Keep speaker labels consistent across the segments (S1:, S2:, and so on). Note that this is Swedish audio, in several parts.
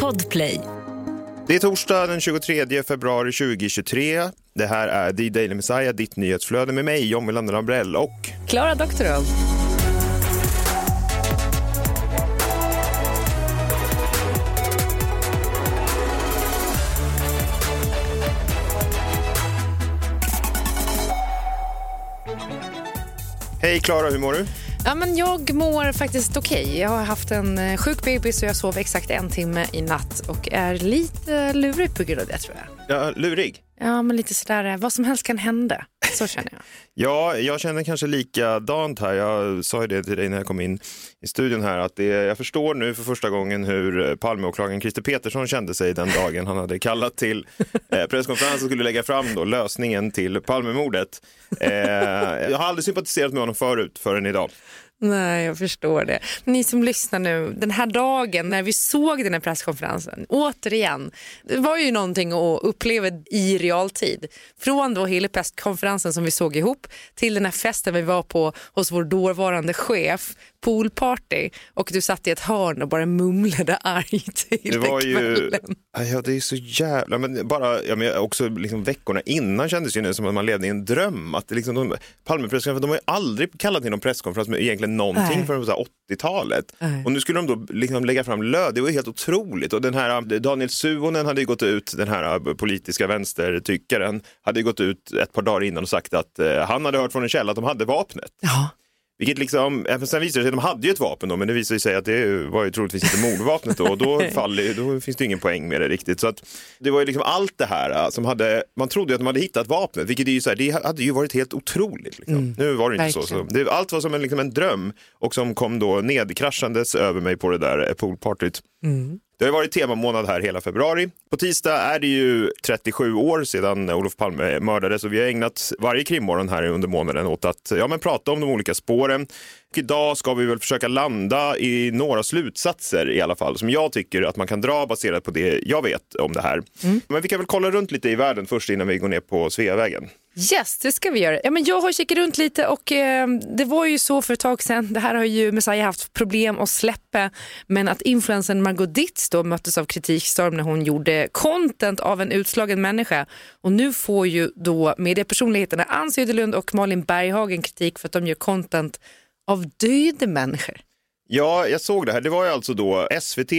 S1: Podplay.
S2: Det är torsdag den 23 februari 2023. Det här är The Daily Messiah, ditt nyhetsflöde med mig, John Wilander Lambrell och
S1: Klara Doktorow.
S2: Hej Klara, hur mår du?
S1: Ja, men jag mår faktiskt okej. Jag har haft en eh, sjuk bebis och jag sov exakt en timme i natt och är lite lurig på grund av det tror jag.
S2: Ja, lurig.
S1: Ja, men lite sådär, eh, vad som helst kan hända. Så känner jag.
S2: Ja, jag känner kanske likadant här. Jag sa ju det till dig när jag kom in i studion här att det, jag förstår nu för första gången hur eh, Palmeåklagaren Christer Petersson kände sig den dagen han hade kallat till eh, presskonferens och skulle lägga fram då lösningen till Palmemordet. Eh, jag har aldrig sympatiserat med honom förut förrän idag.
S1: Nej, jag förstår det. Ni som lyssnar nu, den här dagen när vi såg den här presskonferensen, återigen, det var ju någonting att uppleva i realtid. Från då hela presskonferensen som vi såg ihop till den här festen vi var på hos vår dåvarande chef, poolparty och du satt i ett hörn och bara mumlade argt hela
S2: Det var ju,
S1: kvällen.
S2: ja det är så jävla, men bara, ja, men också liksom veckorna innan kändes det ju som att man levde i en dröm. Att liksom, de, Palmepresskonferensen, de har ju aldrig kallat till någon presskonferens med egentligen någonting
S1: Nej.
S2: förrän på så här 80-talet.
S1: Nej.
S2: Och nu skulle de då liksom lägga fram löd, det var ju helt otroligt. Och den här Daniel Suhonen hade ju gått ut, den här politiska vänstertyckaren, hade ju gått ut ett par dagar innan och sagt att eh, han hade hört från en källa att de hade vapnet.
S1: Ja.
S2: Vilket liksom, sen visade det sig att de hade ju ett vapen då, men det visade sig att det var ju troligtvis inte mordvapnet då och då, faller, då finns det ingen poäng med det riktigt. Så att det var ju liksom allt det här äh, som hade, man trodde ju att de hade hittat vapnet, vilket är ju så här, det hade ju varit helt otroligt. Liksom. nu var det inte så. så
S1: verkligen.
S2: det, allt var som en, liksom en dröm och som kom då nedkraschandes över mig på det där eh, poolpartyt. Det har varit temamånad här hela februari. På tisdag är det ju 37 år sedan Olof Palme mördades och vi har ägnat varje krimmorgon här under månaden åt att ja, men prata om de olika spåren. Och idag ska vi väl försöka landa i några slutsatser i alla fall som jag tycker att man kan dra baserat på det jag vet om det här. Men vi kan väl kolla runt lite i världen först innan vi går ner på Sveavägen.
S1: Yes, det ska vi göra. Ja, men jag har kikat runt lite och eh, det var ju så för ett tag sedan. Det här har ju Messiah haft problem att släppa. Men att influensen Margot Ditz då möttes av kritikstorm när hon gjorde content av en utslagen människa. Och nu får ju då mediepersonligheterna Ann Söderlund och Malin Berghagen kritik för att de gör content av döda människor.
S2: Ja, jag såg det här. Det var ju alltså då SVT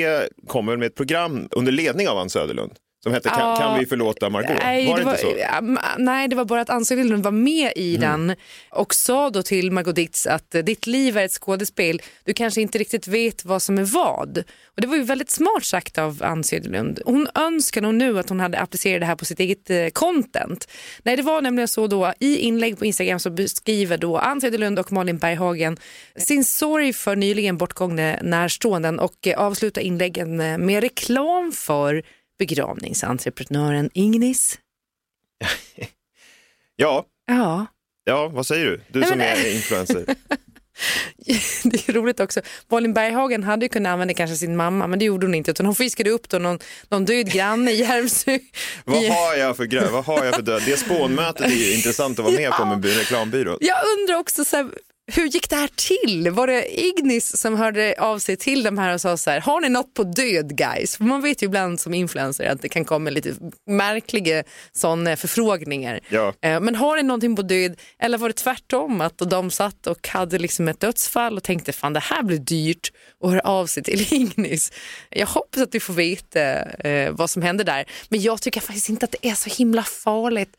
S2: kommer med ett program under ledning av Ann Söderlund som hette kan,
S1: Ja.
S2: kan vi förlåta Margot?
S1: Nej,
S2: var
S1: det
S2: det inte
S1: var,
S2: så?
S1: nej, det var bara att Ann Söderlund var med i den och sa då till Margot Ditz att eh, ditt liv är ett skådespel, du kanske inte riktigt vet vad som är vad. Och Det var ju väldigt smart sagt av Ann Söderlund. Hon önskar nog nu att hon hade applicerat det här på sitt eget eh, content. Nej, det var nämligen så då i inlägg på Instagram så beskriver då Ann Söderlund och Malin Berghagen sin sorg för nyligen bortgångna närståenden och eh, avslutar inläggen med reklam för begravningsentreprenören Ingnis.
S2: Ja,
S1: Ja,
S2: ja, vad säger du? Du
S1: Nej,
S2: som
S1: men-
S2: är influencer.
S1: det är roligt också. Malin Berghagen hade ju kunnat använda kanske sin mamma, men det gjorde hon inte. Utan hon fiskade upp då någon, någon död granne i Järvsö.
S2: Vad har jag för vad har jag för död? Det spånmötet är ju intressant att vara med på med by- reklambyrån.
S1: Jag undrar också så här, hur gick det här till? Var det Ignis som hörde av sig till de här och sa så här, har ni något på död guys? För man vet ju ibland som influencer att det kan komma lite märkliga sådana förfrågningar.
S2: Ja.
S1: Eh, Men har ni någonting på död? Eller var det tvärtom att de satt och hade liksom ett dödsfall och tänkte fan det här blir dyrt och hör av sig till Ignis. Jag hoppas att vi får veta eh, vad som hände där. Men jag tycker faktiskt inte att det är så himla farligt.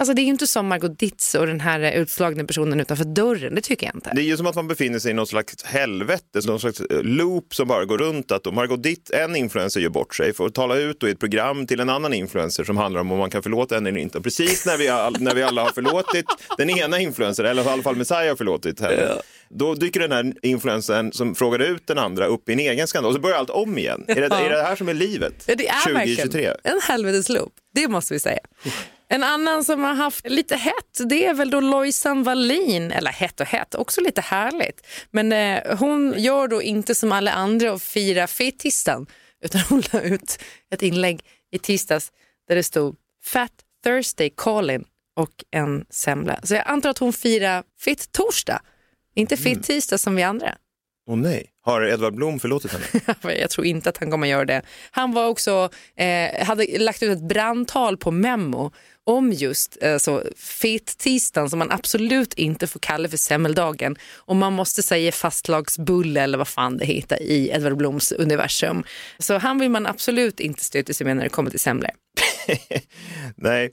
S1: Alltså det är ju inte som Margot Ditz och den här utslagna personen utanför dörren, det tycker jag inte.
S2: Det är ju som att man befinner sig i någon slags helvete, någon slags eh, loop som bara går runt. Att om Margot Ditt, en influencer, gör bort sig får tala ut då i ett program till en annan influencer som handlar om om man kan förlåta en eller inte. Och precis när vi, all, när vi alla har förlåtit den ena influencern, eller i alla fall Messiah har förlåtit henne, då dyker den här influencern som frågade ut den andra upp i en egen skandal och så börjar allt om igen. Är det,
S1: Ja.
S2: är det här som är livet?
S1: Ja, det är
S2: 2023?
S1: verkligen en helvetesloop, det måste vi säga. En annan som har haft lite hett, det är väl då Lojsan Wallin, eller hett och hett, också lite härligt. Men eh, hon gör då inte som alla andra och firar fettisdagen, utan hon la ut ett inlägg i tisdags där det stod Fat Thursday Colin och en semla. Så jag antar att hon firar fitt torsdag, inte fitt tisdag som vi andra.
S2: Åh nej, har Edvard Blom förlåtit henne?
S1: jag tror inte att han kommer göra det. Han var också, eh, hade lagt ut ett brandtal på Memo om just eh, så fet-tisdagen som man absolut inte får kalla för semmeldagen och man måste säga fastlagsbulle eller vad fan det heter i Edvard Bloms universum. Så han vill man absolut inte stöta sig med när det kommer till semlor.
S2: Nej,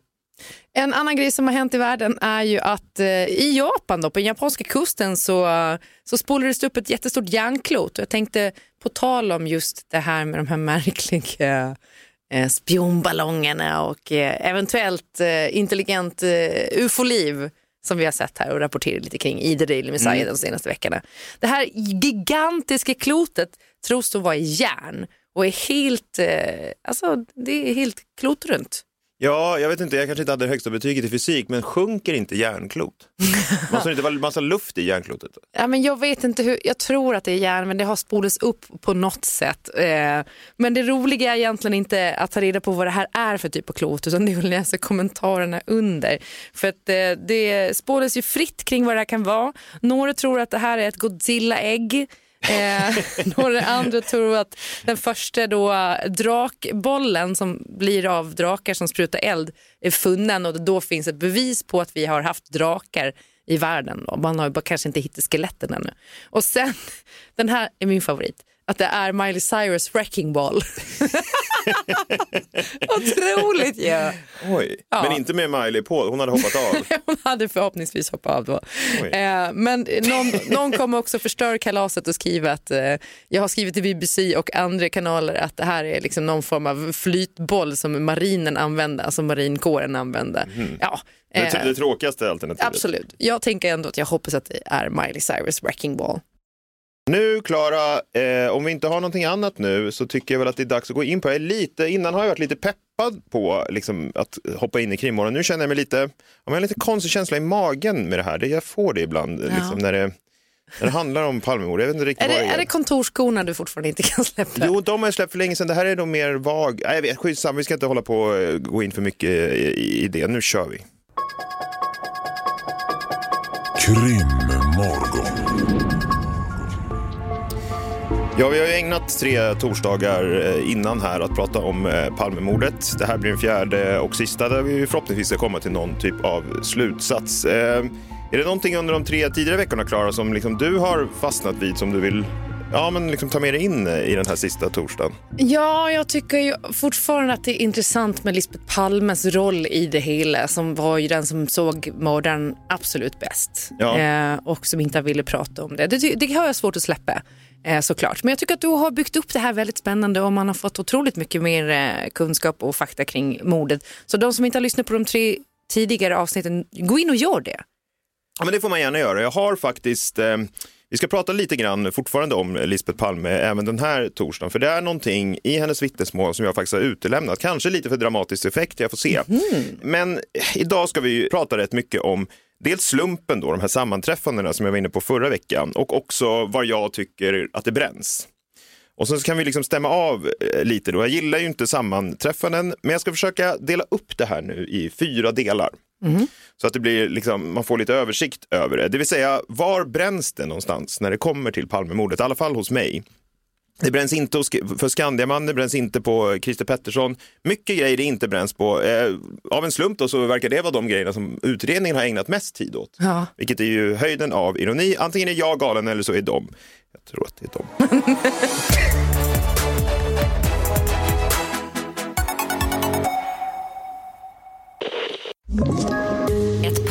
S1: en annan grej som har hänt i världen är ju att eh, i Japan, då, på den japanska kusten, så, så spolades det upp ett jättestort järnklot. Och jag tänkte på tal om just det här med de här märkliga eh, spionballongerna och eh, eventuellt eh, intelligent eh, ufo-liv som vi har sett här och rapporterat lite kring i The Daily Messiah mm. de senaste veckorna. Det här gigantiska klotet tros då vara i järn och är helt, eh, alltså det är helt klotrunt.
S2: Ja, jag vet inte, jag kanske inte hade det högsta betyget i fysik, men sjunker inte järnklot? Måste det inte vara massa luft i järnklotet?
S1: Ja, men jag vet inte hur, jag tror att det är järn, men det har spolats upp på något sätt. Eh, men det roliga är egentligen inte att ta reda på vad det här är för typ av klot, utan det är att läsa kommentarerna under. För att eh, det spåras ju fritt kring vad det här kan vara. Några tror att det här är ett Godzilla-ägg. Eh, några andra tror att den första då drakbollen som blir av drakar som sprutar eld är funnen och då finns ett bevis på att vi har haft drakar i världen. Man har bara kanske inte hittat skeletten ännu. Och sen, den här är min favorit att det är Miley Cyrus Wrecking Ball. Otroligt ju! Ja.
S2: Oj, ja. men inte med Miley på, hon hade hoppat av.
S1: hon hade förhoppningsvis hoppat av då. Eh, men någon, någon kommer också förstöra kalaset och skriva att eh, jag har skrivit till BBC och andra kanaler att det här är liksom någon form av flytboll som marinen använde, alltså marinkåren använde. Mm. Ja,
S2: det, eh, det tråkigaste alternativet.
S1: Absolut. Jag tänker ändå att jag hoppas att det är Miley Cyrus Wrecking Ball.
S2: Nu Klara, eh, om vi inte har någonting annat nu så tycker jag väl att det är dags att gå in på, jag är lite, innan har jag varit lite peppad på liksom, att hoppa in i krimmorgon. Nu känner jag mig lite, jag har lite konstig känsla i magen med det här. Det, jag får det ibland ja. liksom, när, det, när det handlar om Palmemord. Jag vet inte riktigt
S1: är,
S2: det,
S1: vad det är. är det kontorsskorna du fortfarande inte kan släppa?
S2: Jo, de har jag släppt för länge sedan. Det här är nog mer vag. Nej, jag vet, skitsamma, vi ska inte hålla på och eh, gå in för mycket i, i det. Nu kör vi. Krimmorgon. Ja, vi har ju ägnat tre torsdagar eh, innan här att prata om eh, Palmemordet. Det här blir den fjärde och sista där vi förhoppningsvis ska komma till någon typ av slutsats. Eh, är det någonting under de tre tidigare veckorna, Klara, som liksom du har fastnat vid som du vill ja, men liksom ta med dig in i den här sista torsdagen?
S1: Ja, jag tycker ju fortfarande att det är intressant med Lisbeth Palmes roll i det hela som var ju den som såg mördaren absolut bäst ja. eh, och som inte ville prata om det. Det, det har jag svårt att släppa eh, såklart. Men jag tycker att du har byggt upp det här väldigt spännande och man har fått otroligt mycket mer eh, kunskap och fakta kring mordet. Så de som inte har lyssnat på de tre tidigare avsnitten, gå in och gör det.
S2: Ja, men det får man gärna göra. Jag har faktiskt eh... Vi ska prata lite grann fortfarande om Lisbeth Palme även den här torsdagen, för det är någonting i hennes vittnesmål som jag faktiskt har utelämnat. Kanske lite för dramatisk effekt, jag får se. Mm. Men idag ska vi prata rätt mycket om dels slumpen, då, de här sammanträffandena som jag var inne på förra veckan och också var jag tycker att det bränns. Och sen kan vi liksom stämma av eh, lite då. Jag gillar ju inte sammanträffanden, men jag ska försöka dela upp det här nu i fyra delar. Mm. Så att det blir liksom, man får lite översikt över det. Det vill säga, var bränns det någonstans när det kommer till Palmemordet? I alla fall hos mig. Det bränns inte för Skandiaman, det bränns inte på Christer Pettersson. Mycket grejer det inte bränns på. Eh, av en slump då så verkar det vara de grejerna som utredningen har ägnat mest tid åt. Ja. Vilket är ju höjden av ironi. Antingen är jag galen eller så är de. Jag tror att det är de.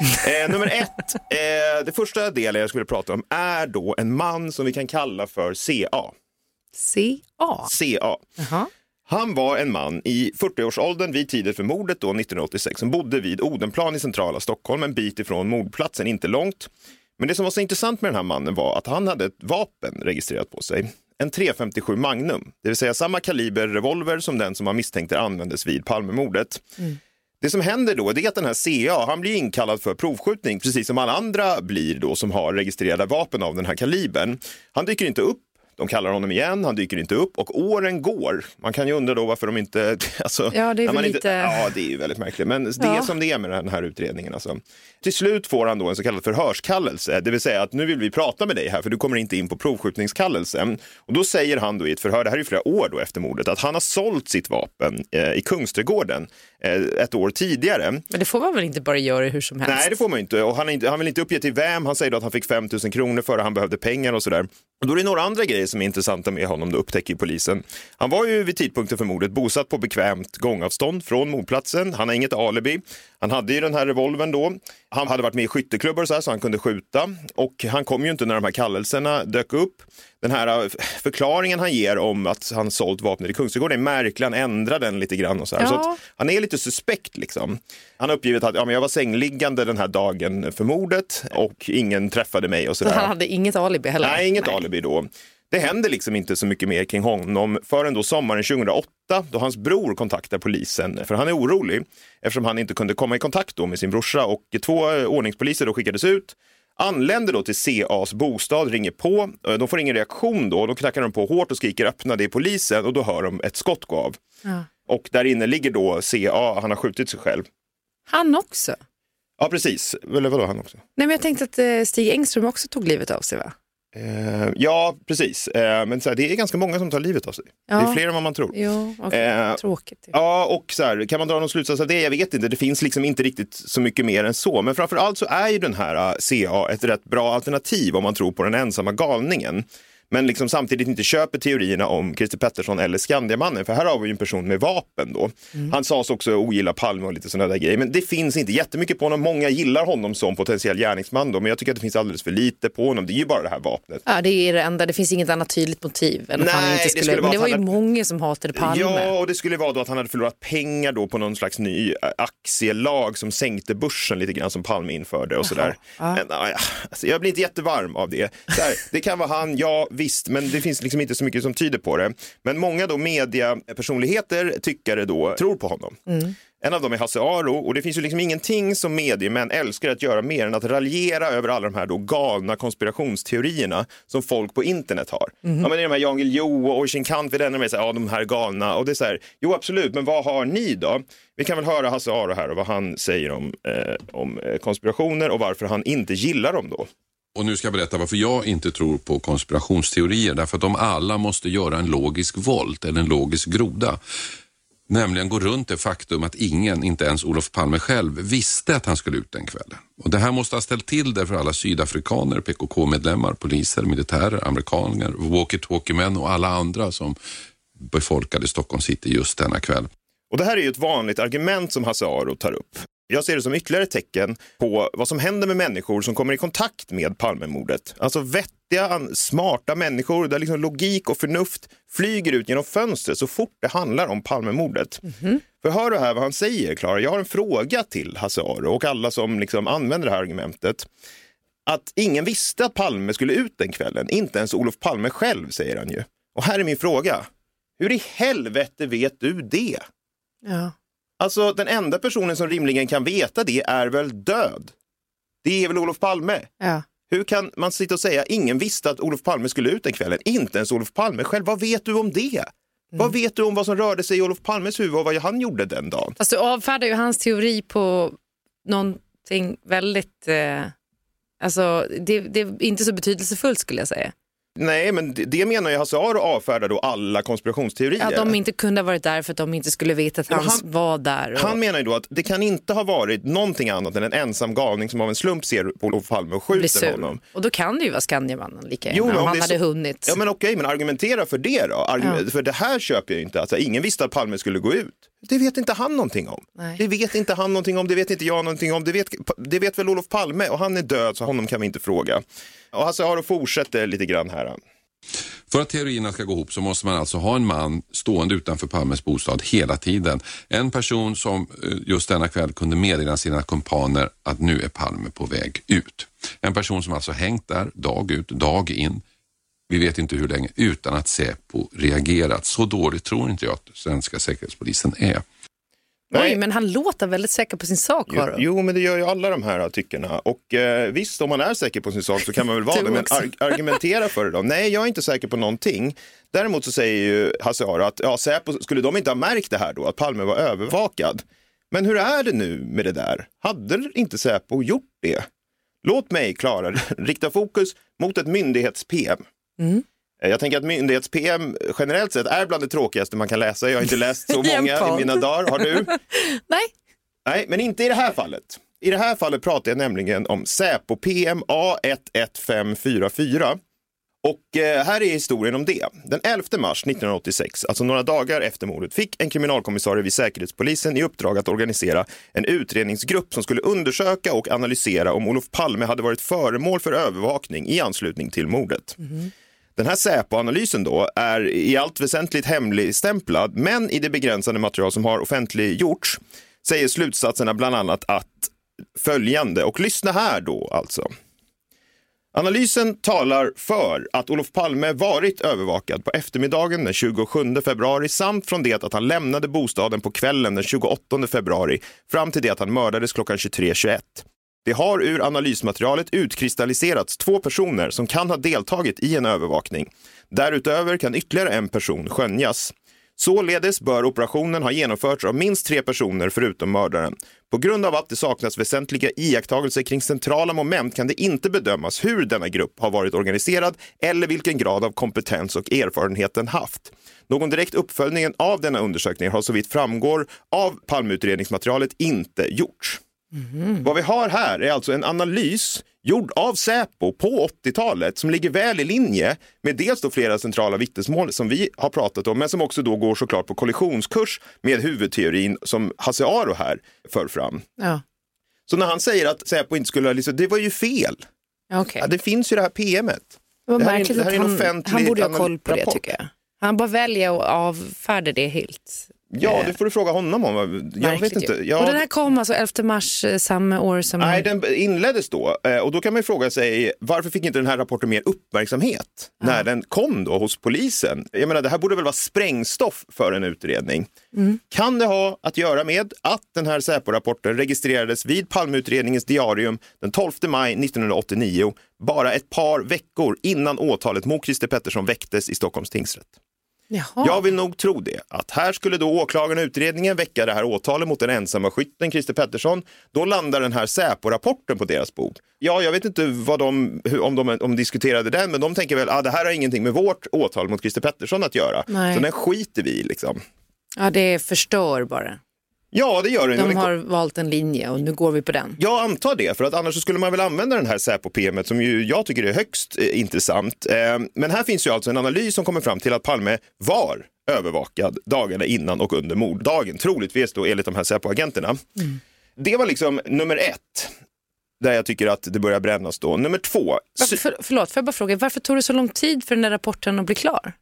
S2: Eh, nummer ett, eh, det första delen jag skulle prata om är då en man som vi kan kalla för CA.
S1: CA?
S2: CA. Han var en man i 40-årsåldern vid tiden för mordet då 1986 som bodde vid Odenplan i centrala Stockholm, en bit ifrån mordplatsen, inte långt. Men det som var så intressant med den här mannen var att han hade ett vapen registrerat på sig. En 357 Magnum, det vill säga samma kaliber revolver som den som man misstänkte användes vid Palmemordet. Det som händer då är att den här CA, han blir inkallad för provskjutning, precis som alla andra blir då som har registrerade vapen av den här kalibern. Han dyker inte upp de kallar honom igen, han dyker inte upp och åren går. Man kan ju undra då varför de inte... Alltså,
S1: Ja, det är väl
S2: man
S1: lite-
S2: Ja, det är ju väldigt märkligt. Men det är
S1: Ja.
S2: som det är med den här utredningen. Alltså. Till slut får han då en så kallad förhörskallelse, det vill säga att nu vill vi prata med dig här för du kommer inte in på provskjutningskallelsen. Och då säger han då i ett förhör, det här är flera år då efter mordet, att han har sålt sitt vapen eh, i Kungsträdgården ett år tidigare.
S1: Men det får man väl inte bara göra hur som helst?
S2: Nej, det får man inte. Och han, är inte, han vill inte uppge till vem. Han säger att han fick 5 000 kronor för det, han behövde pengar och sådär. Och då är det några andra grejer som är intressanta med honom, då upptäcker polisen. Han var ju vid tidpunkten för mordet bosatt på bekvämt gångavstånd från mordplatsen. Han har inget alibi. Han hade ju den här revolvern då. Han hade varit med i skytteklubbar så, här, så han kunde skjuta. Och han kom ju inte när de här kallelserna dök upp. Den här eh, förklaringen han ger om att han sålt vapnet i Kungsträdgården är märklig. Han ändrar den lite grann och så här. Så
S1: Ja.
S2: att han är lite suspekt liksom. Han har uppgivit att ja, men jag var sängliggande den här dagen för mordet och ingen träffade mig och
S1: Så
S2: sådär.
S1: han hade inget alibi heller?
S2: Nej, inget alibi då. Det händer liksom inte så mycket mer kring honom förrän då sommaren 2008 då hans bror kontaktar polisen för han är orolig eftersom han inte kunde komma i kontakt då med sin brorsa och två eh, ordningspoliser då skickades ut anländer då till CAs bostad, ringer på. Eh, De får ingen reaktion då. Då knackar de på hårt och skriker öppna, det är polisen och då hör de ett skott gå av.
S1: Ja.
S2: Och där inne ligger då CA, han har skjutit sig själv.
S1: Han också?
S2: Ja, precis. Eller vadå han också?
S1: Nej, men jag tänkte att eh, Stig Engström också tog livet av sig va?
S2: Eh, ja, precis. Eh, men så här, det är ganska många som tar livet av sig. Det
S1: Ja.
S2: är fler än vad man tror.
S1: Jo, okej.
S2: Eh,
S1: tråkigt. typ.
S2: Ja, och så här, kan man dra någon slutsats av det? Jag vet inte. Det finns liksom inte riktigt så mycket mer än så. Men framför allt så är ju den här eh, CA ett rätt bra alternativ om man tror på den ensamma galningen. Men liksom samtidigt inte köper teorierna om Christer Pettersson eller Skandiamannen. För här har vi ju en person med vapen då. Han sades också ogilla Palme och lite sådana där grejer. Men det finns inte jättemycket på honom. Många gillar honom som potentiell gärningsman då. Men jag tycker att det finns alldeles för lite på honom. Det är ju bara det här vapnet.
S1: Ja, det är det enda. Det finns inget annat tydligt motiv. Än
S2: Nej,
S1: han inte
S2: det
S1: skulle...
S2: skulle vara
S1: men det var ju
S2: hade-
S1: många som hatade Palme.
S2: Ja, och det skulle vara då att han hade förlorat pengar då på någon slags ny eh, aktielag som sänkte börsen lite grann som Palme införde och sådär.
S1: ja.
S2: Men, alltså, jag blir inte jättevarm av det. Här, det kan vara han, ja visst, men det finns liksom inte så mycket som tyder på det. Men många då mediapersonligheter, tyckare då, tror på honom. En av dem är Hasse Aro och det finns ju liksom ingenting som mediemän älskar att göra mer än att raljera över alla de här då galna konspirationsteorierna som folk på internet har. Ja, men det är de här Jan Guillou och Oisin Kant, vid den med säger, ja de här galna och det är så här, jo absolut, men vad har ni då? Vi kan väl höra Hasse Aro här och vad han säger om, eh, om eh, konspirationer och varför han inte gillar dem då.
S3: Och nu ska jag berätta varför jag inte tror på konspirationsteorier. Därför att de alla måste göra en logisk volt eller en logisk groda. Nämligen gå runt det faktum att ingen, inte ens Olof Palme själv, visste att han skulle ut den kvällen. Och det här måste ha ställt till det för alla sydafrikaner, PKK-medlemmar, poliser, militärer, amerikaner, walkie-talkie-män och alla andra som befolkade Stockholm city just denna kväll.
S2: Och det här är ju ett vanligt argument som Hasse Aro tar upp. Jag ser det som ytterligare ett tecken på vad som händer med människor som kommer i kontakt med Palmemordet. Alltså vettiga, smarta människor där liksom logik och förnuft flyger ut genom fönstret så fort det handlar om Palmemordet. För hör du här vad han säger, Klara. Jag har en fråga till Hasse Aro och alla som liksom använder det här argumentet. Att ingen visste att Palme skulle ut den kvällen, inte ens Olof Palme själv, säger han ju. Och här är min fråga. Hur i helvete vet du det?
S1: Ja.
S2: Alltså den enda personen som rimligen kan veta det är väl död. Det är väl Olof Palme.
S1: Ja.
S2: Hur kan man sitta och säga ingen visste att Olof Palme skulle ut den kvällen? Inte ens Olof Palme själv. Vad vet du om det? Vad vet du om vad som rörde sig i Olof Palmes huvud och vad han gjorde den dagen?
S1: Fast du avfärdar ju hans teori på någonting väldigt... Eh, alltså, det, det är inte så betydelsefullt skulle jag säga.
S2: Nej, men det, det menar ju Hasse Aro avfärdar då alla konspirationsteorier.
S1: Att de inte kunde ha varit där för att de inte skulle veta att han,
S2: han-
S1: var där. Och...
S2: Han menar ju då att det kan inte ha varit någonting annat än en ensam galning som av en slump ser på Olof Palme och skjuter
S1: sur.
S2: honom.
S1: Och då kan det ju vara Skandiamannen lika
S2: Jo,
S1: gärna
S2: men
S1: om
S2: om
S1: han hade
S2: så-
S1: hunnit.
S2: Ja men okej, men argumentera för det då. Argu-
S1: Ja.
S2: För det här köper jag ju inte. Alltså, ingen visste att Palme skulle gå ut. Det vet inte han någonting om.
S1: Nej.
S2: Det vet inte han någonting om, det vet inte jag någonting om. Det vet, det vet väl Olof Palme och han är död så honom kan vi inte fråga. Och Hasse Aro fortsätter lite grann här.
S3: För att teorierna ska gå ihop så måste man alltså ha en man stående utanför Palmes bostad hela tiden. En person som eh, just denna kväll kunde meddela sina kumpaner att nu är Palme på väg ut. En person som alltså hängt där dag ut, dag in. Vi vet inte hur länge utan att Säpo reagerat. Så dåligt tror inte jag att svenska säkerhetspolisen är.
S1: Oj, men han låter väldigt säker på sin sak.
S2: Jo, jo, men det gör ju alla de här tyckerna. Och eh, visst, om man är säker på sin sak så kan man väl vara det, men
S1: också.
S2: ar- argumentera för det då. Nej, jag är inte säker på någonting. Däremot så säger ju Hasse Aro att ja, Säpo, skulle de inte ha märkt det här då, att Palme var övervakad? Men hur är det nu med det där? Hade inte Säpo gjort det? Låt mig, Klara, rikta fokus mot ett myndighets-PM.
S1: Mm.
S2: Eh, Jag tänker att myndighets-PM generellt sett är bland det tråkigaste man kan läsa. Jag har inte läst så många i mina dagar. Har du?
S1: Nej,
S2: Nej, men inte i det här fallet. I det här fallet pratar jag nämligen om Säpo PM A11544. Och eh, här är historien om det. Den 11 mars 1986, alltså några dagar efter mordet, fick en kriminalkommissarie vid Säkerhetspolisen i uppdrag att organisera en utredningsgrupp som skulle undersöka och analysera om Olof Palme hade varit föremål för övervakning i anslutning till mordet. Den här Säpo-analysen då är i allt väsentligt hemligstämplad, men i det begränsade material som har offentliggjorts säger slutsatserna bland annat att följande, och lyssna här då alltså. Analysen talar för att Olof Palme varit övervakad på eftermiddagen den 27 februari samt från det att han lämnade bostaden på kvällen den 28 februari fram till det att han mördades klockan 23.21. Det har ur analysmaterialet utkristalliserats två personer som kan ha deltagit i en övervakning. Därutöver kan ytterligare en person skönjas. Således bör operationen ha genomförts av minst tre personer förutom mördaren. På grund av att det saknas väsentliga iakttagelser kring centrala moment kan det inte bedömas hur denna grupp har varit organiserad eller vilken grad av kompetens och erfarenhet den haft. Någon direkt uppföljning av denna undersökning har så vitt framgår av Palmeutredningsmaterialet inte gjorts. Vad vi har här är alltså en analys gjord av Säpo på 80-talet som ligger väl i linje med dels då flera centrala vittnesmål som vi har pratat om, men som också då går såklart på kollisionskurs med huvudteorin som Hasse Aro här för fram.
S1: ja.
S2: Så när han säger att Säpo inte skulle ha liksom, det var ju fel.
S1: Okej.
S2: Ja, det finns ju det här PMet.
S1: Det
S2: Det här är- det här är en
S1: han,
S2: offentlig
S1: han borde ha koll på det
S2: rapport.
S1: tycker jag. Han bara väljer att avfärda det helt.
S2: Ja, det får du fråga honom om. Jag vet inte.
S1: ju.
S2: Ja,
S1: Och den här kom alltså 11 mars eh, samma år som...
S2: Nej, den inleddes då eh, och då kan man ju fråga sig varför fick inte den här rapporten mer uppmärksamhet när den kom då hos polisen? Jag menar, det här borde väl vara sprängstoff för en utredning. Kan det ha att göra med att den här Säpo-rapporten registrerades vid Palmeutredningens diarium den 12 maj 1989, bara ett par veckor innan åtalet mot Christer Pettersson väcktes i Stockholms tingsrätt?
S1: Jaha.
S2: Jag vill nog tro det. Att här skulle då åklagaren och utredningen väcka det här åtalet mot den ensamma skytten Christer Pettersson. Då landar den här Säpo-rapporten på deras bord. Ja, jag vet inte vad de, om, de, om de diskuterade den, men de tänker väl att ah, det här har ingenting med vårt åtal mot Christer Pettersson att göra.
S1: Nej.
S2: Så den skiter vi i liksom.
S1: Ja, det förstör bara.
S2: Ja, det gör den.
S1: De har valt en linje och nu går vi på den.
S2: Jag antar det, för att annars skulle man väl använda den här Säpo-PMet som ju jag tycker är högst eh, intressant. Eh, men här finns ju alltså en analys som kommer fram till att Palme var övervakad dagarna innan och under morddagen, troligtvis då enligt de här Säpo-agenterna. Det var liksom nummer ett, där jag tycker att det börjar brännas då. Nummer två,
S1: Varför, för, förlåt, får jag bara fråga, varför tog det så lång tid för den där rapporten att bli klar?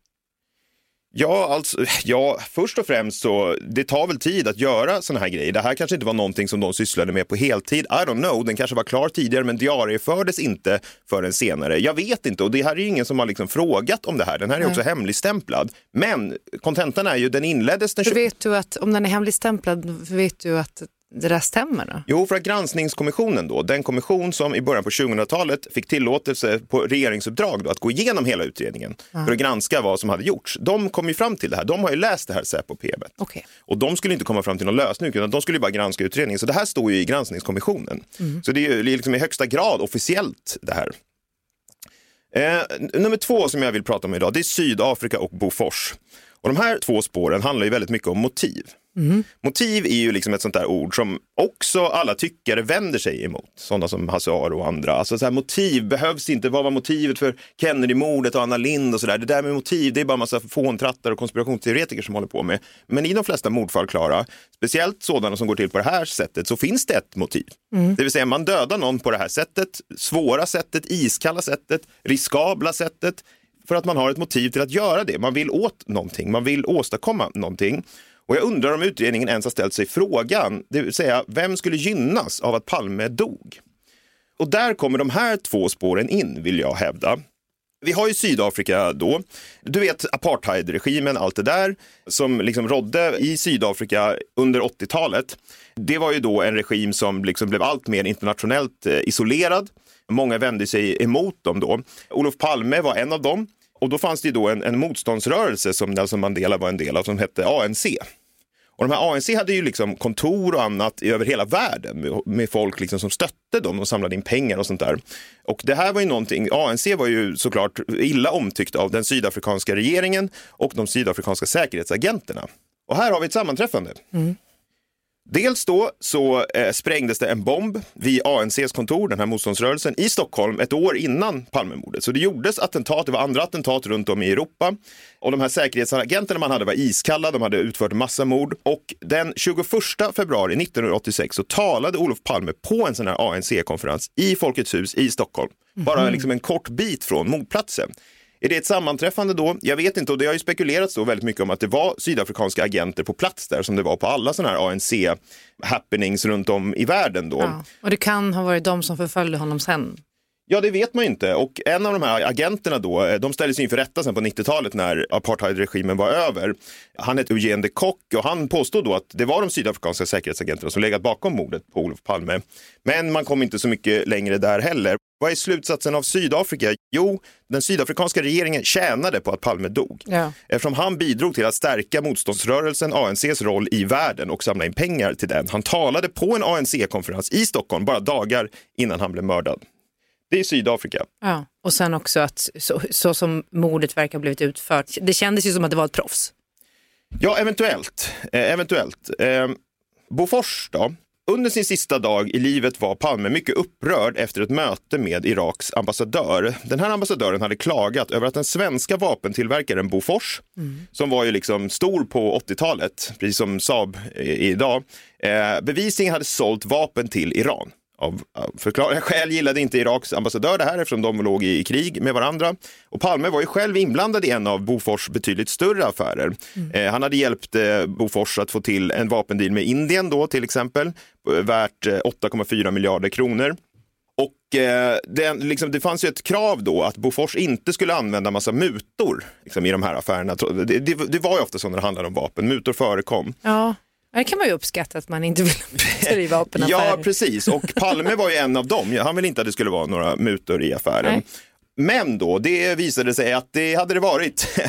S2: Ja, alltså, ja, först och främst så det tar väl tid att göra sådana här grejer. Det här kanske inte var någonting som de sysslade med på heltid. I don't know, den kanske var klar tidigare men diariefördes inte förrän senare. Jag vet inte och det här är ju ingen som har liksom frågat om det här. Den här är också hemligstämplad. Men kontentan är ju, den inleddes den
S1: För
S2: 20...
S1: vet du att om den är hemligstämplad, vet du att det där stämmer då?
S2: Jo, för att granskningskommissionen då, den kommission som i början på 2000-talet fick tillåtelse på regeringsuppdrag då, att gå igenom hela utredningen för att granska vad som hade gjorts. De kom ju fram till det här. De har ju läst det här Säpo-PMet.
S1: Okej.
S2: Och de skulle inte komma fram till någon lösning, utan de skulle ju bara granska utredningen. Så det här står ju i granskningskommissionen. Så det är ju liksom i högsta grad officiellt det här. Eh, nummer två som jag vill prata om idag, det är Sydafrika och Bofors. Och de här två spåren handlar ju väldigt mycket om motiv. Motiv är ju liksom ett sånt där ord som också alla tyckare vänder sig emot. Sådana som Hasse Aro och andra. Alltså så här, motiv behövs inte. Vad var motivet för Kennedy-mordet och Anna Lind och sådär. Det där med motiv, det är bara massa fåntrattar och konspirationsteoretiker som håller på med. Men i de flesta mordfall, Klara, speciellt sådana som går till på det här sättet, så finns det ett motiv. Det vill säga man dödar någon på det här sättet, svåra sättet, iskalla sättet, riskabla sättet för att man har ett motiv till att göra det. Man vill åt någonting, man vill åstadkomma någonting. Och jag undrar om utredningen ens har ställt sig frågan, det vill säga vem skulle gynnas av att Palme dog? Och där kommer de här två spåren in, vill jag hävda. Vi har ju Sydafrika då. Du vet apartheidregimen, allt det där som liksom rådde i Sydafrika under 80-talet. Det var ju då en regim som liksom blev allt mer internationellt eh, isolerad. Många vände sig emot dem då. Olof Palme var en av dem. Och då fanns det ju då en, en motståndsrörelse som Nelson Mandela var en del av som hette ANC. Och de här ANC hade ju liksom kontor och annat över hela världen med, folk liksom som stötte dem och samlade in pengar och sånt där. Och det här var ju någonting, ANC var ju såklart illa omtyckt av den sydafrikanska regeringen och de sydafrikanska säkerhetsagenterna. Och här har vi ett sammanträffande. Mm. Dels då så eh, sprängdes det en bomb vid ANCs kontor, den här motståndsrörelsen, i Stockholm ett år innan Palmemordet. Så det gjordes attentat, det var andra attentat runt om i Europa. Och de här säkerhetsagenterna man hade var iskalla, de hade utfört massa mord. Och den 21 februari 1986 så talade Olof Palme på en sån här ANC-konferens i Folkets hus i Stockholm. Bara liksom en kort bit från mordplatsen. Är det ett sammanträffande då? Jag vet inte och det har ju spekulerats då väldigt mycket om att det var sydafrikanska agenter på plats där som det var på alla sådana här ANC-happenings runt om i världen då.
S1: Ja. Och det kan ha varit de som förföljde honom sen.
S2: Ja, det vet man ju inte. Och en av de här agenterna då, eh, de ställdes inför rätta sen på 90-talet när apartheidregimen var över. Han hette Eugene de Kock och han påstod då att det var de sydafrikanska säkerhetsagenterna som legat bakom mordet på Olof Palme. Men man kom inte så mycket längre där heller. Vad är slutsatsen av Sydafrika? Jo, den sydafrikanska regeringen tjänade på att Palme dog.
S1: Ja.
S2: Eftersom han bidrog till att stärka motståndsrörelsen, ANCs roll i världen och samla in pengar till den. Han talade på en ANC-konferens i Stockholm bara dagar innan han blev mördad. Det är Sydafrika.
S1: Ja. Och sen också att så, så som mordet verkar ha blivit utfört, det kändes ju som att det var ett proffs.
S2: Ja, eventuellt. Eh, eventuellt. Eh, Bofors då? Under sin sista dag i livet var Palme mycket upprörd efter ett möte med Iraks ambassadör. Den här ambassadören hade klagat över att den svenska vapentillverkaren Bofors, som var ju liksom stor på 80-talet, precis som Saab är idag, eh, bevisligen hade sålt vapen till Iran. Av förklarliga skäl gillade inte Iraks ambassadör det här eftersom de låg i krig med varandra. Och Palme var ju själv inblandad i en av Bofors betydligt större affärer. Eh, han hade hjälpt eh, Bofors att få till en vapendeal med Indien då till exempel, eh, värt eh, 8,4 miljarder kronor. Och eh, det, liksom, det fanns ju ett krav då att Bofors inte skulle använda massa mutor liksom, i de här affärerna. Det, det, det var ju ofta så när det handlade om vapen, mutor förekom.
S1: Ja, det kan man ju uppskatta att man inte vill driva vapenaffärer.
S2: Ja, precis. Och Palme var ju en av dem. Han ville inte att det skulle vara några mutor i affären.
S1: Nej.
S2: Men då, det visade sig att det hade det varit.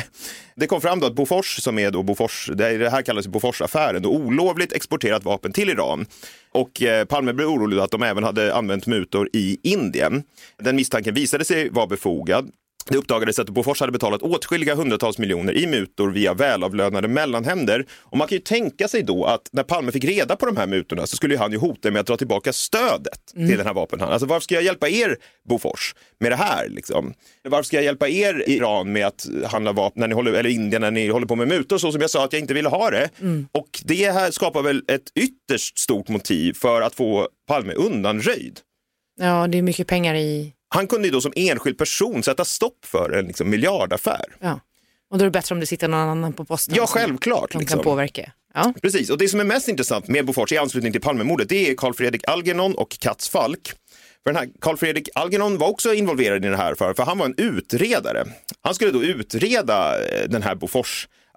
S2: Det kom fram då att Bofors, som är då Bofors, det är- det här kallas Boforsaffären, då olovligt exporterat vapen till Iran. Och eh, Palme blev orolig att de även hade använt mutor i Indien. Den misstanken visade sig vara befogad. Det uppdagades att Bofors hade betalat åtskilliga hundratals miljoner i mutor via välavlönade mellanhänder. Och man kan ju tänka sig då att när Palme fick reda på de här mutorna så skulle han ju hota med att dra tillbaka stödet till den här vapenhandeln. Alltså varför ska jag hjälpa er Bofors med det här liksom? Varför ska jag hjälpa er Iran med att handla vapen, när ni håller, eller Indien när ni håller på med mutor så som jag sa att jag inte ville ha det? Och det här skapar väl ett ytterst stort motiv för att få Palme undanröjd.
S1: Ja, det är mycket pengar i...
S2: Han kunde ju då som enskild person sätta stopp för en liksom, miljardaffär.
S1: Ja. Och då är det bättre om det sitter någon annan på posten.
S2: Ja,
S1: som
S2: självklart,
S1: De
S2: liksom.
S1: kan påverka. Ja.
S2: Precis, och det som är mest intressant med Bofors i anslutning till Palmemordet det är Carl Fredrik Algernon och Katz Falk. För den här Carl Fredrik Algernon var också involverad i den här affären, för han var en utredare. Han skulle då utreda eh, den här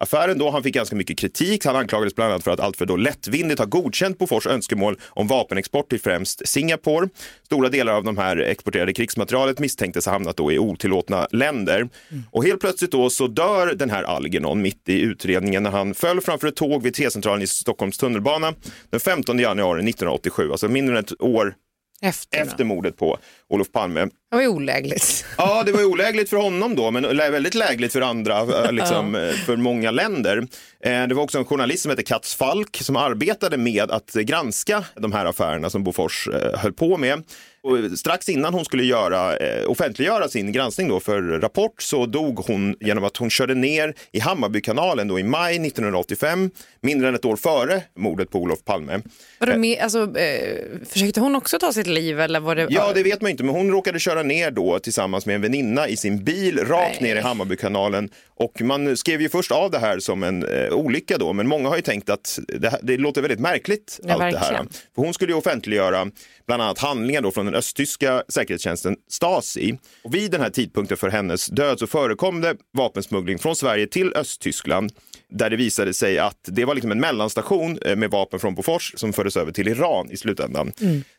S2: Bofors-affären då. Han fick ganska mycket kritik. Han anklagades bland annat för att alltför då lättvindigt ha godkänt Bofors önskemål om vapenexport till främst Singapore. Stora delar av de här exporterade krigsmaterialet misstänktes ha hamnat då i otillåtna länder. Och helt plötsligt då så dör den här Algernon mitt i utredningen när han föll framför ett tåg vid T-centralen i Stockholms tunnelbana den 15 januari 1987, alltså mindre än ett år
S1: Efter,
S2: efter mordet på Olof Palme.
S1: Det var ju olägligt.
S2: Ja, det var ju olägligt för honom då, men väldigt lägligt för andra, eh, liksom, eh, för många länder. Eh, Det var också en journalist som hette Katz Falk som arbetade med att granska de här affärerna som Bofors höll på med. Och strax innan hon skulle göra, offentliggöra sin granskning då för Rapport så dog hon genom att hon körde ner i Hammarbykanalen då i maj 1985, mindre än ett år före mordet på Olof Palme.
S1: Var det med, alltså, försökte hon också ta sitt liv eller var det...
S2: Ja, det vet man inte, inte, men hon råkade köra ner då tillsammans med en väninna i sin bil rakt ner i Hammarbykanalen. Och man skrev ju först av det här som en eh, olycka då, men många har ju tänkt att det, här, det låter väldigt märkligt
S1: Ja,
S2: allt det här.
S1: verkligen.
S2: För hon skulle ju offentliggöra bland annat handlingar då från den östtyska säkerhetstjänsten Stasi. Och vid den här tidpunkten för hennes död så förekom det vapensmuggling från Sverige till Östtyskland där det visade sig att det var liksom en mellanstation eh, med vapen från Bofors som fördes över till Iran i slutändan.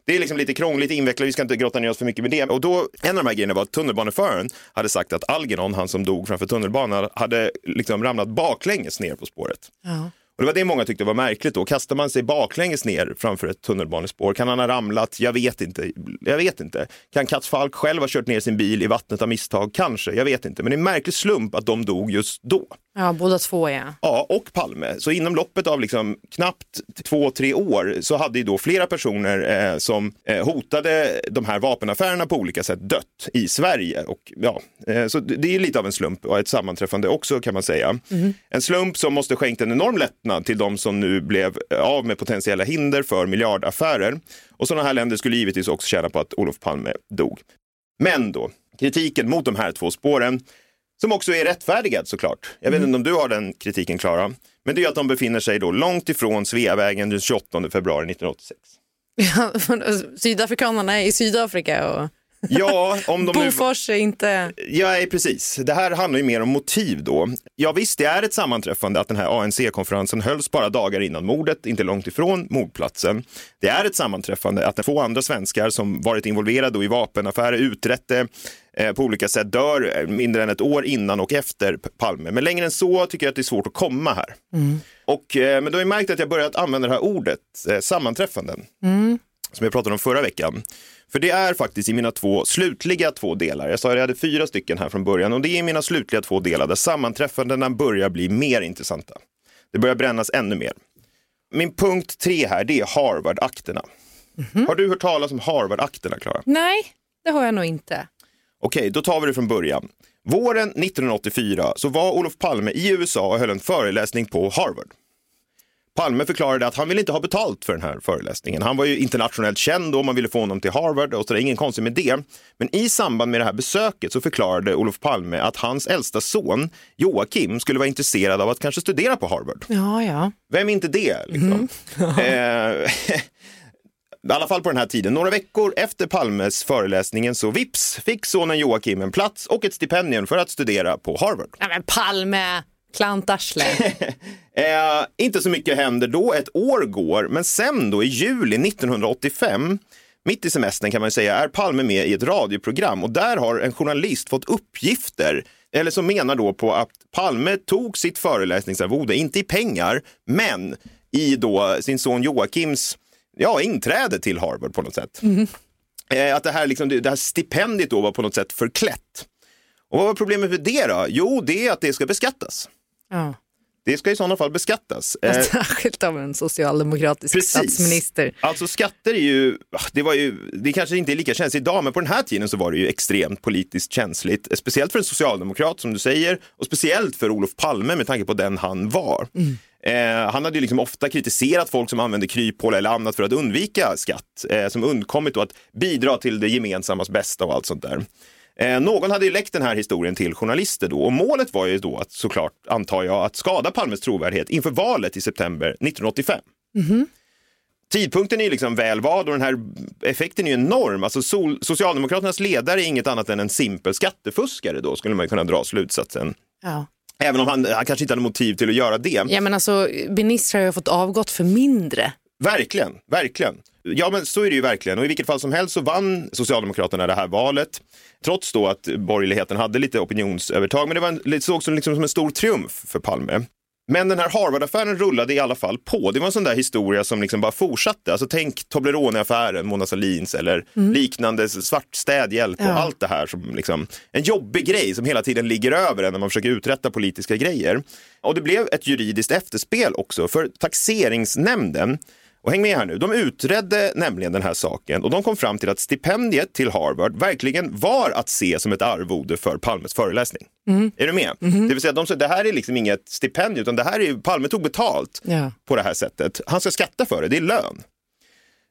S2: Det är liksom lite krångligt invecklat, vi ska inte grotta ner oss för mycket med det. Och då, en av de här grejerna var att tunnelbaneföraren hade sagt att Algernon, han som dog framför tunnelbanan, hade liksom ramlat baklänges ner på spåret.
S1: Ja.
S2: Och det var det många tyckte var märkligt då. Kastar man sig baklänges ner framför ett tunnelbanespår? Kan han ha ramlat? Jag vet inte. Jag vet inte. Kan Kats Falk själv ha kört ner sin bil i vattnet av misstag? Kanske, jag vet inte. Men det är en märklig slump att de dog just då.
S1: Ja, båda två ja.
S2: Ja, och Palme. Så inom loppet av liksom knappt två, tre år så hade ju då flera personer eh, som eh, hotade de här vapenaffärerna på olika sätt dött i Sverige. Och, ja, eh, så det är lite av en slump och ett sammanträffande också kan man säga. En slump som måste skänkt en enorm lättnad till de som nu blev eh, av med potentiella hinder för miljardaffärer. Och sådana här länder skulle givetvis också tjäna på att Olof Palme dog. Men då, kritiken mot de här två spåren som också är rättfärdigad såklart. Jag vet inte om du har den kritiken Klara. Men det är att de befinner sig då långt ifrån Sveavägen den 28 februari 1986.
S1: Sydafrikanerna är i Sydafrika och
S2: Ja, om de nu...
S1: Bofors är inte...
S2: Ja, precis. Det här handlar ju mer om motiv då. Ja, visst, det är ett sammanträffande att den här ANC-konferensen hölls bara dagar innan mordet, inte långt ifrån mordplatsen. Det är ett sammanträffande att två andra svenskar som varit involverade i vapenaffärer, utrett det eh, på olika sätt, dör eh, mindre än ett år innan och efter Palme. Men längre än så tycker jag att det är svårt att komma här. Och, eh, men då har jag märkt att jag börjat använda det här ordet, sammanträffanden, som jag pratade om förra veckan. För det är faktiskt i mina två slutliga två delar. Jag sa att jag hade fyra stycken här från början och det är i mina slutliga två delar där sammanträffandena börjar bli mer intressanta. Det börjar brännas ännu mer. Min punkt tre här, det är Harvard-akterna. Har du hört talas om Harvard-akterna, Klara?
S1: Nej, det har jag nog inte.
S2: Okej, då tar vi det från början. Våren 1984 så var Olof Palme i USA och höll en föreläsning på Harvard. Palme förklarade att han ville inte ha betalt för den här föreläsningen. Han var ju internationellt känd och man ville få honom till Harvard och så det är ingen konstigt med det. Men i samband med det här besöket så förklarade Olof Palme att hans äldsta son Joakim skulle vara intresserad av att kanske studera på Harvard.
S1: Ja, ja.
S2: Vem är inte det? Liksom? eh, I alla fall på den här tiden. Några veckor efter Palmes föreläsningen så vips fick sonen Joakim en plats och ett stipendium för att studera på Harvard.
S1: ja men Palme, klantarsle.
S2: Eh, inte så mycket händer då, ett år går, men sen då i juli 1985, mitt i semestern kan man säga, är Palme med i ett radioprogram och där har en journalist fått uppgifter, eller som menar då på att Palme tog sitt föreläsningsarvode, inte i pengar, men i då sin son Joakims ja, inträde till Harvard på något sätt. Eh, att det här, liksom, det här stipendiet då var på något sätt förklätt. Och vad var problemet med det då? Jo, det är att det ska beskattas.
S1: Ja.
S2: Det ska i sådana fall beskattas. Eh,
S1: Särskilt av en socialdemokratisk
S2: Precis.
S1: statsminister.
S2: Alltså skatter är ju, det var ju, det kanske inte är lika känsligt idag, men på den här tiden så var det ju extremt politiskt känsligt. eh, Speciellt för en socialdemokrat som du säger och speciellt för Olof Palme med tanke på den han var. Eh, han hade ju liksom ofta kritiserat folk som använde kryphål eller annat för att undvika skatt, eh, som undkommit att bidra till det gemensammas bästa och allt sånt där. Eh, någon hade ju läckt den här historien till journalister då och målet var ju då att såklart, antar jag, att skada Palmes trovärdighet inför valet i september 1985. Tidpunkten är ju liksom väl vald och den här effekten är ju enorm. Alltså sol, Socialdemokraternas ledare är inget annat än en simpel skattefuskare då, skulle man kunna dra slutsatsen.
S1: Ja.
S2: Även om han, han kanske inte hade motiv till att göra det.
S1: ja men alltså ministrar har ju fått avgått för mindre.
S2: Verkligen, verkligen. Ja, men så är det ju verkligen. Och i vilket fall som helst så vann Socialdemokraterna det här valet. Trots då att borgerligheten hade lite opinionsövertag. Men det var en, det sågs som, liksom som en stor triumf för Palme. Men den här Harvard-affären rullade i alla fall på. Det var en sån där historia som liksom bara fortsatte. Alltså tänk Toblerone-affären, Mona Sahlins eller liknande svart städhjälp och
S1: Ja.
S2: allt det här som liksom en jobbig grej som hela tiden ligger över en när man försöker uträtta politiska grejer. Och det blev ett juridiskt efterspel också för taxeringsnämnden och häng med här nu, de utredde nämligen den här saken och de kom fram till att stipendiet till Harvard verkligen var att se som ett arvode för Palmes föreläsning. Är du med? Det vill säga, de det här är liksom inget stipendium utan det här är, Palme tog betalt
S1: Ja.
S2: på det här sättet. Han ska skatta för det, det är lön.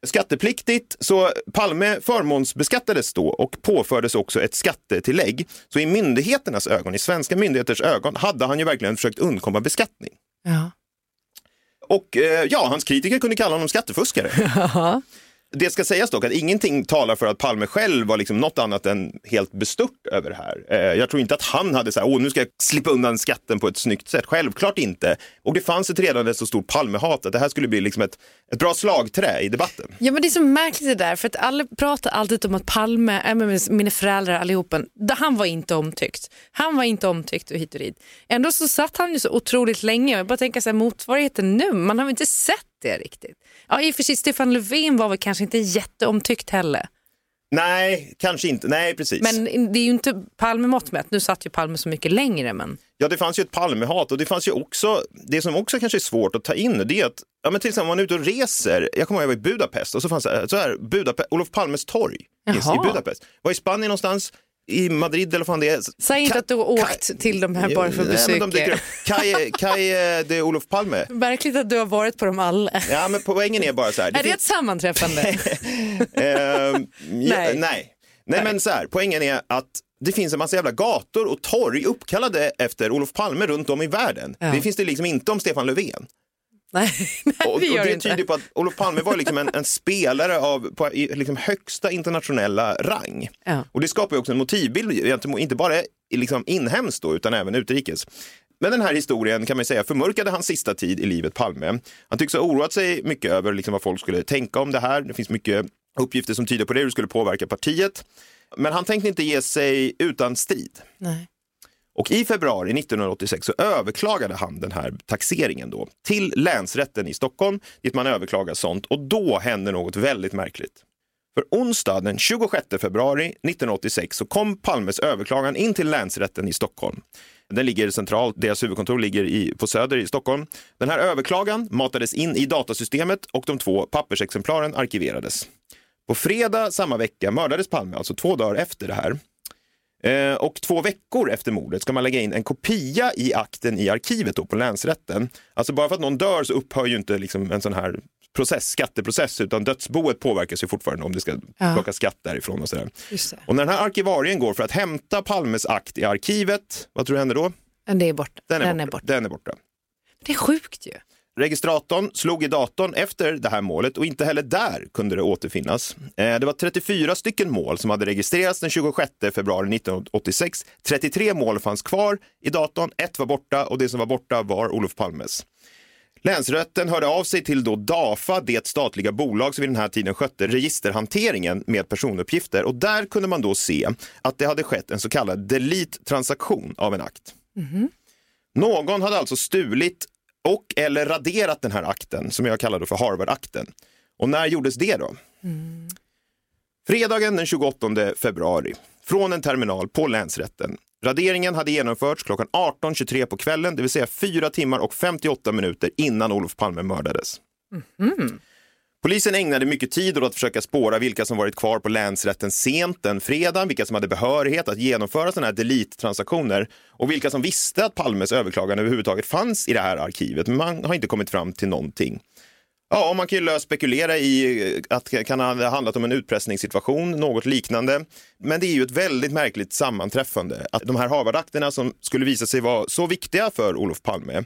S2: Skattepliktigt, så Palme förmånsbeskattades då och påfördes också ett skattetillägg. Så i myndigheternas ögon, i svenska myndigheters ögon, hade han ju verkligen försökt undkomma beskattning.
S1: Ja.
S2: Och eh, ja, hans kritiker kunde kalla honom skattefuskare. Det ska sägas dock att ingenting talar för att Palme själv var liksom något annat än helt bestört över det här. Eh, jag tror inte att han hade så här, åh nu ska jag slippa undan skatten på ett snyggt sätt. Självklart inte. Och det fanns ett redan ett så stort Palmehat att det här skulle bli liksom ett, ett bra slagträ i debatten.
S1: Ja men det är så märkligt det där för att alla pratar alltid om att Palme, äh, mina föräldrar allihopen, han var inte omtyckt. Han var inte omtyckt och hit och dit. Ändå så satt han ju så otroligt länge. Jag bara tänker så här, motsvarigheten nu, man har väl inte sett det riktigt. Ja i och för sig Stefan Löfven var väl kanske inte jätteomtyckt heller.
S2: Nej, kanske inte. Nej, precis.
S1: Men det är ju inte Palme mått mätt. Nu satt ju Palme så mycket längre men
S2: Ja, det fanns ju ett Palmehat och det fanns ju också, det som också kanske är svårt att ta in, det är att, ja men till exempel om man är ute och reser, jag kommer ihåg jag var i Budapest och så fanns det så här, Budapest, Olof Palmes torg i. Budapest. Var i Spanien någonstans, i Madrid eller vad det är.
S1: säg inte
S2: Ka-
S1: att du har åkt till de här bara för att
S2: de
S1: besöka.
S2: upp. Kaj, Kaj det är Olof Palme.
S1: Verkligt att du har varit på dem alla.
S2: Ja, men poängen är bara så här.
S1: är det ett sammanträffande?
S2: Ehm, ja,
S1: Nej.
S2: nej. nej. men så här, poängen är att det finns en massa jävla gator och torg uppkallade efter Olof Palme runt om i världen.
S1: Ja.
S2: Det finns det liksom inte om Stefan Löfven.
S1: nej, nej
S2: Och, och
S1: det
S2: det tyder på att Olof Palme var liksom en, en spelare av på, i, liksom högsta internationella rang.
S1: Ja.
S2: Och det skapar ju också en motivbild, inte bara liksom inhemskt då, utan även utrikes. Men den här historien kan man säga förmörkade hans sista tid i livet Palme. Han tycks ha oroat sig mycket över liksom vad folk skulle tänka om det här. Det finns mycket uppgifter som tyder på det, hur det skulle påverka partiet. Men han tänkte inte ge sig utan strid.
S1: Nej.
S2: Och i februari 1986 så överklagade han den här taxeringen då till länsrätten i Stockholm dit man överklagar sånt och då händer något väldigt märkligt. För onsdag den 26 februari 1986 så kom Palmes överklagan in till länsrätten i Stockholm. Den ligger centralt, deras huvudkontor ligger i, på Söder i Stockholm. Den här överklagan matades in i datasystemet och de två pappersexemplaren arkiverades. På fredag samma vecka mördades Palme, alltså två dagar efter det här. Eh, och två veckor efter mordet ska man lägga in en kopia i akten i arkivet då på länsrätten. Alltså bara för att någon dör så upphör ju inte liksom en sån här process, skatteprocess, utan dödsboet påverkas ju fortfarande om det ska
S1: Ja.
S2: plocka skatt därifrån och sådär. Och när den här arkivarien går för att hämta Palmes akt i arkivet, vad tror du händer då?
S1: Det är borta.
S2: Den är,
S1: Den
S2: borta.
S1: är borta.
S2: Den är borta.
S1: Det är sjukt ju.
S2: Registratorn slog i datorn efter det här målet och inte heller där kunde det återfinnas. Eh, Det var 34 stycken mål som hade registrerats den 26 februari 1986. 33 mål fanns kvar i datorn, ett var borta och det som var borta var Olof Palmes. Länsrätten hörde av sig till då DAFA, det statliga bolag som vid den här tiden skötte registerhanteringen med personuppgifter och där kunde man då se att det hade skett en så kallad delete-transaktion av en akt. Någon hade alltså stulit och eller raderat den här akten som jag kallar för Harvard-akten. Och när gjordes det då? Fredagen den 28 februari från en terminal på länsrätten. Raderingen hade genomförts klockan 18.23 på kvällen, det vill säga 4 timmar och 58 minuter innan Olof Palme mördades. Mhm. Polisen ägnade mycket tid åt att försöka spåra vilka som varit kvar på länsrätten sent den fredagen, vilka som hade behörighet att genomföra sådana här delete-transaktioner och vilka som visste att Palmes överklagan överhuvudtaget fanns i det här arkivet. Men man har inte kommit fram till någonting. Ja, och man kan ju löst spekulera i eh, att det kan ha handlat om en utpressningssituation, något liknande. Men det är ju ett väldigt märkligt sammanträffande att de här Harvardakterna som skulle visa sig vara så viktiga för Olof Palme,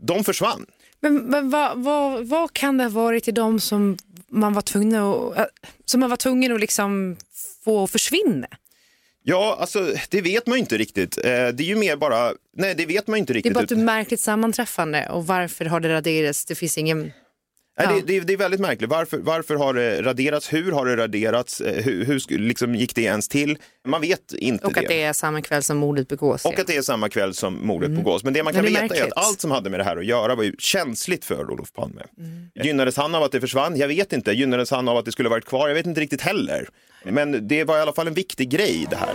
S2: de försvann.
S1: Men, men vad, vad, vad kan det ha varit i dem som man var tvungen att, äh, som man var tvungen att liksom få försvinna?
S2: Ja, alltså det vet man ju inte riktigt. Eh, Det är ju mer bara, nej det vet man inte
S1: Det är
S2: riktigt.
S1: bara ett märkligt sammanträffande och varför har det raderats? Det finns ingen...
S2: Nej,
S1: Ja.
S2: det, det, det är väldigt märkligt. Varför, varför har det raderats? Hur har det raderats? Eh, Hur, hur liksom gick det ens till? Man vet inte
S1: Och att det är samma kväll som mordet begås.
S2: Och att det är samma kväll som mordet begås. Men det man kan
S1: det
S2: veta är att
S1: märkligt.
S2: allt som hade med det här att göra var ju känsligt för Olof Palme. Gynnades han av att det försvann? Jag vet inte. Gynnades han av att det skulle varit kvar? Jag vet inte riktigt heller. Men det var i alla fall en viktig grej det här.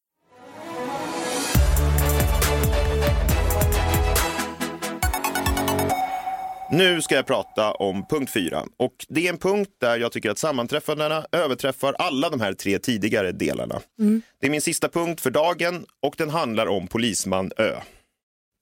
S2: Nu ska jag prata om punkt fyra och det är en punkt där jag tycker att sammanträffandena överträffar alla de här tre tidigare delarna. Det är min sista punkt för dagen och den handlar om Polisman Ö.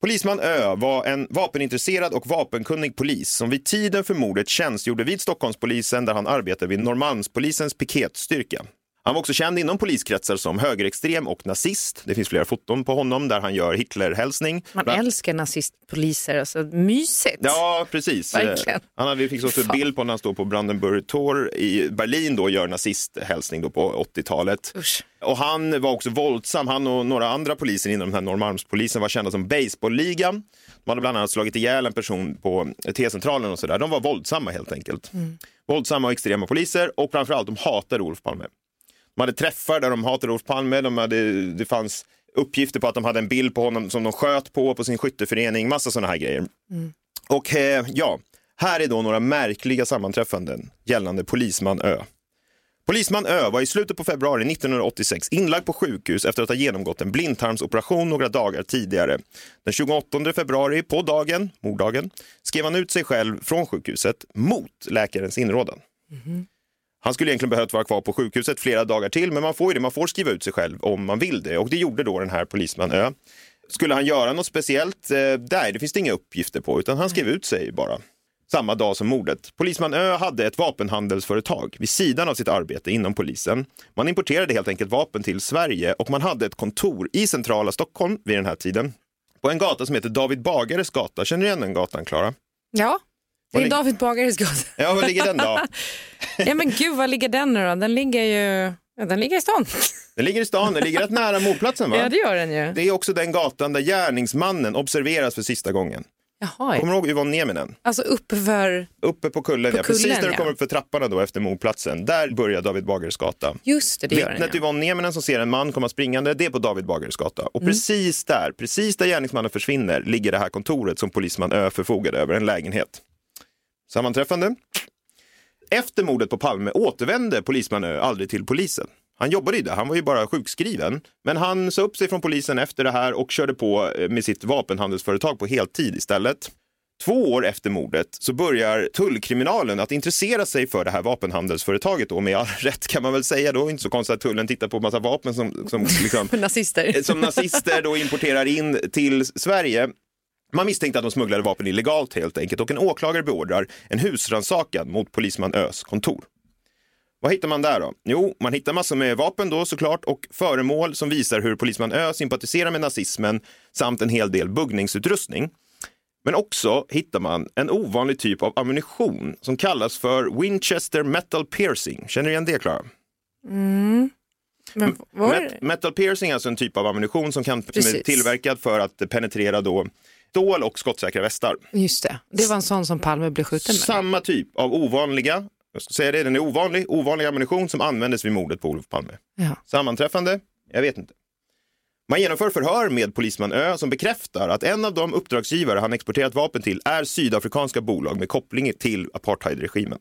S2: Polisman Ö var en vapenintresserad och vapenkunnig polis som vid tiden för mordet tjänstgjorde vid Stockholmspolisen där han arbetade vid Norrmalmspolisens piketstyrka. Han var också känd inom poliskretsar som högerextrem och nazist. Det finns flera foton på honom där han gör Hitlerhälsning.
S1: Man
S2: Bland-
S1: älskar nazistpoliser, alltså mysigt.
S2: Ja, precis.
S1: Verkligen.
S2: Han hade, vi fick också en bild på när han står på Brandenburg Tor i Berlin då och gör nazisthälsning då på 80-talet.
S1: Usch.
S2: Och han var också våldsam. Han och några andra poliser inom den här Norrmalmspolisen var kända som baseballligan. De hade bland annat slagit ihjäl en person på T-centralen och sådär. De var våldsamma helt enkelt. Våldsamma och extrema poliser och framförallt de hatade Olof Palme. De hade träffar där de hatade Olof Palme. De hade, det fanns uppgifter på att de hade en bild på honom som de sköt på på sin skytteförening. Massa sådana här grejer. Och eh, ja, här är då några märkliga sammanträffanden gällande Polisman Ö. Polisman Ö var i slutet på februari 1986 inlagd på sjukhus efter att ha genomgått en blindtarmsoperation några dagar tidigare. Den 28 februari, på dagen, morddagen, skrev han ut sig själv från sjukhuset mot läkarens inrådan. Han skulle egentligen behövt vara kvar på sjukhuset flera dagar till, men man får ju det. Man får skriva ut sig själv om man vill det och det gjorde då den här polisman Ö. Skulle han göra något speciellt? Eh, nej, det finns det inga uppgifter på, utan han skrev ut sig bara. Samma dag som mordet. Polisman Ö hade ett vapenhandelsföretag vid sidan av sitt arbete inom polisen. Man importerade helt enkelt vapen till Sverige och man hade ett kontor i centrala Stockholm vid den här tiden. På en gata som heter David Bagares gata. Känner du igen den gatan, Klara?
S1: Ja, det är David Bagares gata.
S2: Ja, var ligger den då?
S1: Ja men gud, var ligger den nu då? Den ligger ju ja, den ligger i stan.
S2: Den ligger i stan, den ligger rätt nära mordplatsen va?
S1: Ja det gör den ju.
S2: Det är också den gatan där gärningsmannen observeras för sista gången.
S1: Jaha,
S2: Kommer du ihåg Yvonne Nieminen?
S1: alltså uppe för,
S2: Uppe på kullen,
S1: På
S2: ja. precis
S1: kullen,
S2: där du kommer upp för trapporna då efter mordplatsen. Där börjar David Bagares gata.
S1: just det, det gör den
S2: Vittnet
S1: ja.
S2: Yvonne Nieminen som ser en man komma springande, det är på David Bagares gata. Och
S1: Mm.
S2: precis där, precis där gärningsmannen försvinner, ligger det här kontoret som polisman Ö förfogade över, en lägenhet. Sammanträffande. Efter mordet på Palme återvände polisman Ö aldrig till polisen. Han jobbade ju där, han var ju bara sjukskriven. Men han sa upp sig från polisen efter det här och körde på eh, med sitt vapenhandelsföretag på heltid istället. Två år efter mordet så börjar tullkriminalen att intressera sig för det här vapenhandelsföretaget och med all rätt kan man väl säga då, inte så konstigt att tullen tittar på massa vapen som, som, liksom,
S1: Nazister.
S2: som nazister då importerar in till Sverige. Man misstänkte att de smugglade vapen illegalt helt enkelt och en åklagare beordrar en husrannsakan mot polisman Ös kontor. Vad hittar man där då? Jo, man hittar massor med vapen då såklart och föremål som visar hur polisman Ö sympatiserar med nazismen samt en hel del buggningsutrustning. Men också hittar man en ovanlig typ av ammunition som kallas för Winchester Metal Piercing. Känner du igen det, Klara?
S1: Men var
S2: Met- metal piercing är alltså en typ av ammunition som, kan,
S1: Precis.
S2: tillverkad för att penetrera då stål och skottsäkra västar.
S1: Just det, det var en sån som Palme blev skjuten med.
S2: Samma typ av ovanliga, jag ska säga det, den är ovanlig, ovanlig ammunition som användes vid mordet på Olof Palme.
S1: Ja.
S2: Sammanträffande? Jag vet inte. Man genomför förhör med polisman Ö som bekräftar att en av de uppdragsgivare han exporterat vapen till är sydafrikanska bolag med koppling till apartheidregimen.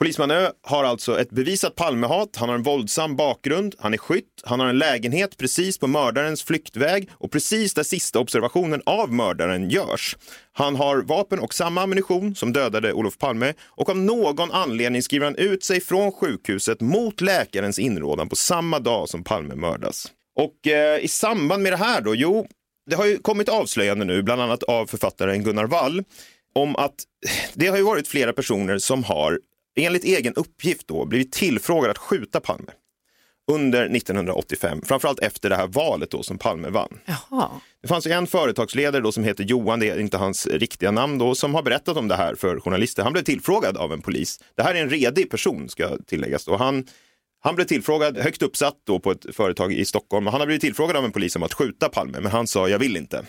S2: Polisman Ö har alltså ett bevisat Palmehat, han har en våldsam bakgrund, han är skytt, han har en lägenhet precis på mördarens flyktväg och precis där sista observationen av mördaren görs. Han har vapen och samma ammunition som dödade Olof Palme och av någon anledning skriver han ut sig från sjukhuset mot läkarens inrådan på samma dag som Palme mördas. Och eh, i samband med det här då, jo, det har ju kommit avslöjande nu, bland annat av författaren Gunnar Wall, om att det har ju varit flera personer som har, enligt egen uppgift då, blivit tillfrågade att skjuta Palme under 1985, framförallt efter det här valet då som Palme vann.
S1: Jaha.
S2: Det fanns en företagsledare då som heter Johan, det är inte hans riktiga namn då, som har berättat om det här för journalister. Han blev tillfrågad av en polis. Det här är en redig person ska tilläggas. Då. Han, han blev tillfrågad, högt uppsatt då på ett företag i Stockholm. Han har blivit tillfrågad av en polis om att skjuta Palme, men han sa jag vill inte.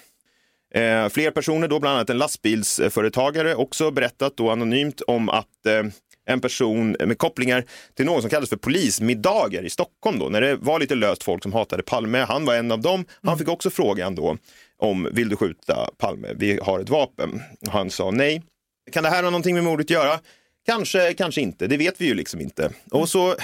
S2: Eh, fler personer, då, bland annat en lastbilsföretagare, också berättat då anonymt om att eh, en person med kopplingar till någon som kallades för polismiddagar i Stockholm då, när det var lite löst folk som hatade Palme. Han var en av dem. Han fick också frågan då om vill du skjuta Palme? Vi har ett vapen. Han sa nej. Kan det här ha någonting med mordet att göra? Kanske, kanske inte. Det vet vi ju liksom inte. Och så,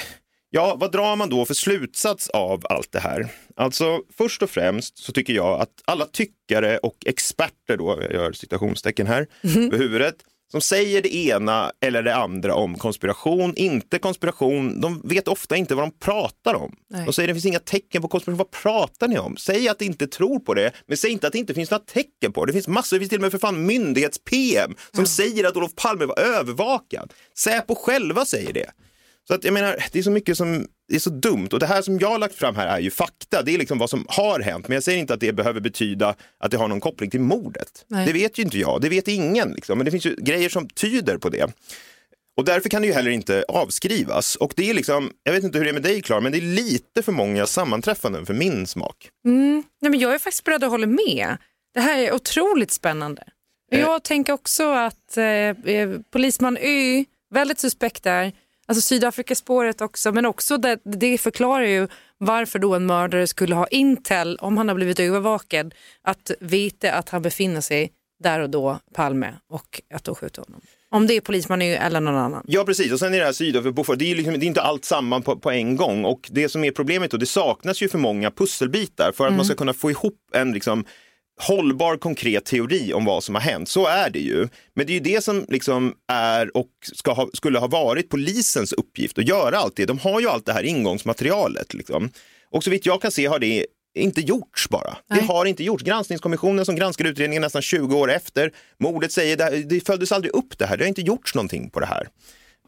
S2: ja, vad drar man då för slutsats av allt det här? Alltså, först och främst så tycker jag att alla tyckare och experter då, jag gör citationstecken här, över huvudet, som säger det ena eller det andra om konspiration, inte konspiration. De vet ofta inte vad de pratar om.
S1: Nej.
S2: De säger det finns inga tecken på konspiration. Vad pratar ni om? Säg att ni inte tror på det, men säg inte att det inte finns några tecken på det. Det finns massor, det finns till och med för fan myndighets-PM som säger att Olof Palme var övervakad. Säpo själva säger det. Så att jag menar, det är så mycket som är så dumt och det här som jag har lagt fram här är ju fakta. Det är liksom vad som har hänt, men jag säger inte att det behöver betyda att det har någon koppling till mordet.
S1: Nej.
S2: Det vet ju inte jag, det vet ingen, liksom. men det finns ju grejer som tyder på det. Och därför kan det ju heller inte avskrivas. Och det är liksom, jag vet inte hur det är med dig Klar, men det är lite för många sammanträffanden för min smak.
S1: Nej, men jag är faktiskt beredd att hålla med. Det här är otroligt spännande.
S2: Eh.
S1: Jag tänker också att eh, eh, polisman Ö, väldigt suspekt där. Alltså Sydafrikaspåret också, men också det, det förklarar ju varför då en mördare skulle ha intel, om han har blivit övervakad, att veta att han befinner sig där och då, Palme, och att då skjuta honom. Om det är polisman eller någon annan.
S2: Ja, precis. Och sen är det här Sydafrika, det är, liksom, det är inte allt samman på, på en gång. Och det som är problemet då, det saknas ju för många pusselbitar för att man ska kunna få ihop en liksom, hållbar konkret teori om vad som har hänt. Så är det ju. Men det är ju det som liksom är och ska ha, skulle ha varit polisens uppgift att göra allt det. De har ju allt det här ingångsmaterialet. Liksom. Och så vitt jag kan se har det inte gjorts bara. Det
S1: Nej.
S2: har inte gjorts. Granskningskommissionen som granskar utredningen nästan 20 år efter mordet säger det, det följdes aldrig upp det här. Det har inte gjorts någonting på det här.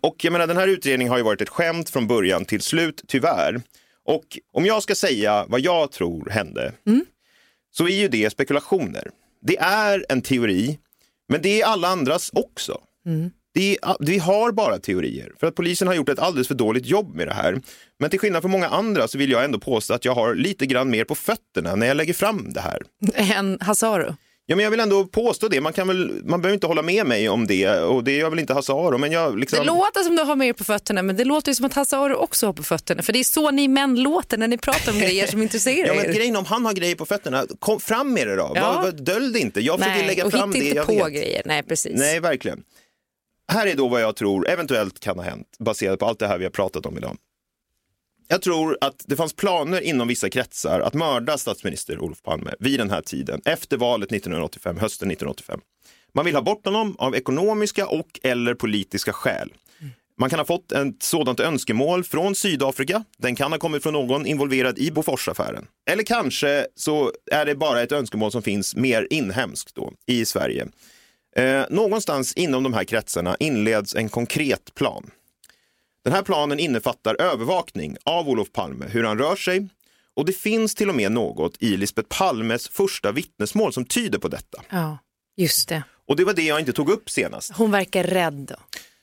S2: Och jag menar, den här utredningen har ju varit ett skämt från början till slut, tyvärr. Och om jag ska säga vad jag tror hände, så är ju det spekulationer. Det är en teori, men det är alla andras också. Det är, vi har bara teorier, för att polisen har gjort ett alldeles för dåligt jobb med det här. Men till skillnad från många andra så vill jag ändå påstå att jag har lite grann mer på fötterna när jag lägger fram det här.
S1: En Hazaro.
S2: Ja, men jag vill ändå påstå det. Man, kan väl, man behöver inte hålla med mig om det och det gör väl inte Hasse Aro. Men jag liksom...
S1: Det låter som du har mer på fötterna men det låter ju som att Hasse Aro också har på fötterna. För det är så ni män låter när ni pratar om grejer som intresserar
S2: Ja, men
S1: er.
S2: grejen om han har grejer på fötterna, kom fram med det då.
S1: Ja.
S2: Vad, vad, dölj det inte. Jag försöker lägga
S1: och
S2: fram
S1: hitta
S2: det
S1: inte
S2: jag
S1: på
S2: vet.
S1: grejer. Nej, precis.
S2: Nej, verkligen. Här är då vad jag tror eventuellt kan ha hänt baserat på allt det här vi har pratat om idag. Jag tror att det fanns planer inom vissa kretsar att mörda statsminister Olof Palme vid den här tiden, efter valet 1985, hösten 1985. Man vill ha bort honom av ekonomiska och eller politiska skäl. Man kan ha fått ett sådant önskemål från Sydafrika. Den kan ha kommit från någon involverad i Boforsaffären. Eller kanske så är det bara ett önskemål som finns mer inhemskt då, i Sverige. Eh, någonstans inom de här kretsarna inleds en konkret plan. Den här planen innefattar övervakning av Olof Palme, hur han rör sig. Och det finns till och med något i Lisbeth Palmes första vittnesmål som tyder på detta.
S1: Ja, just det.
S2: Och det var det jag inte tog upp senast.
S1: Hon verkar rädd då.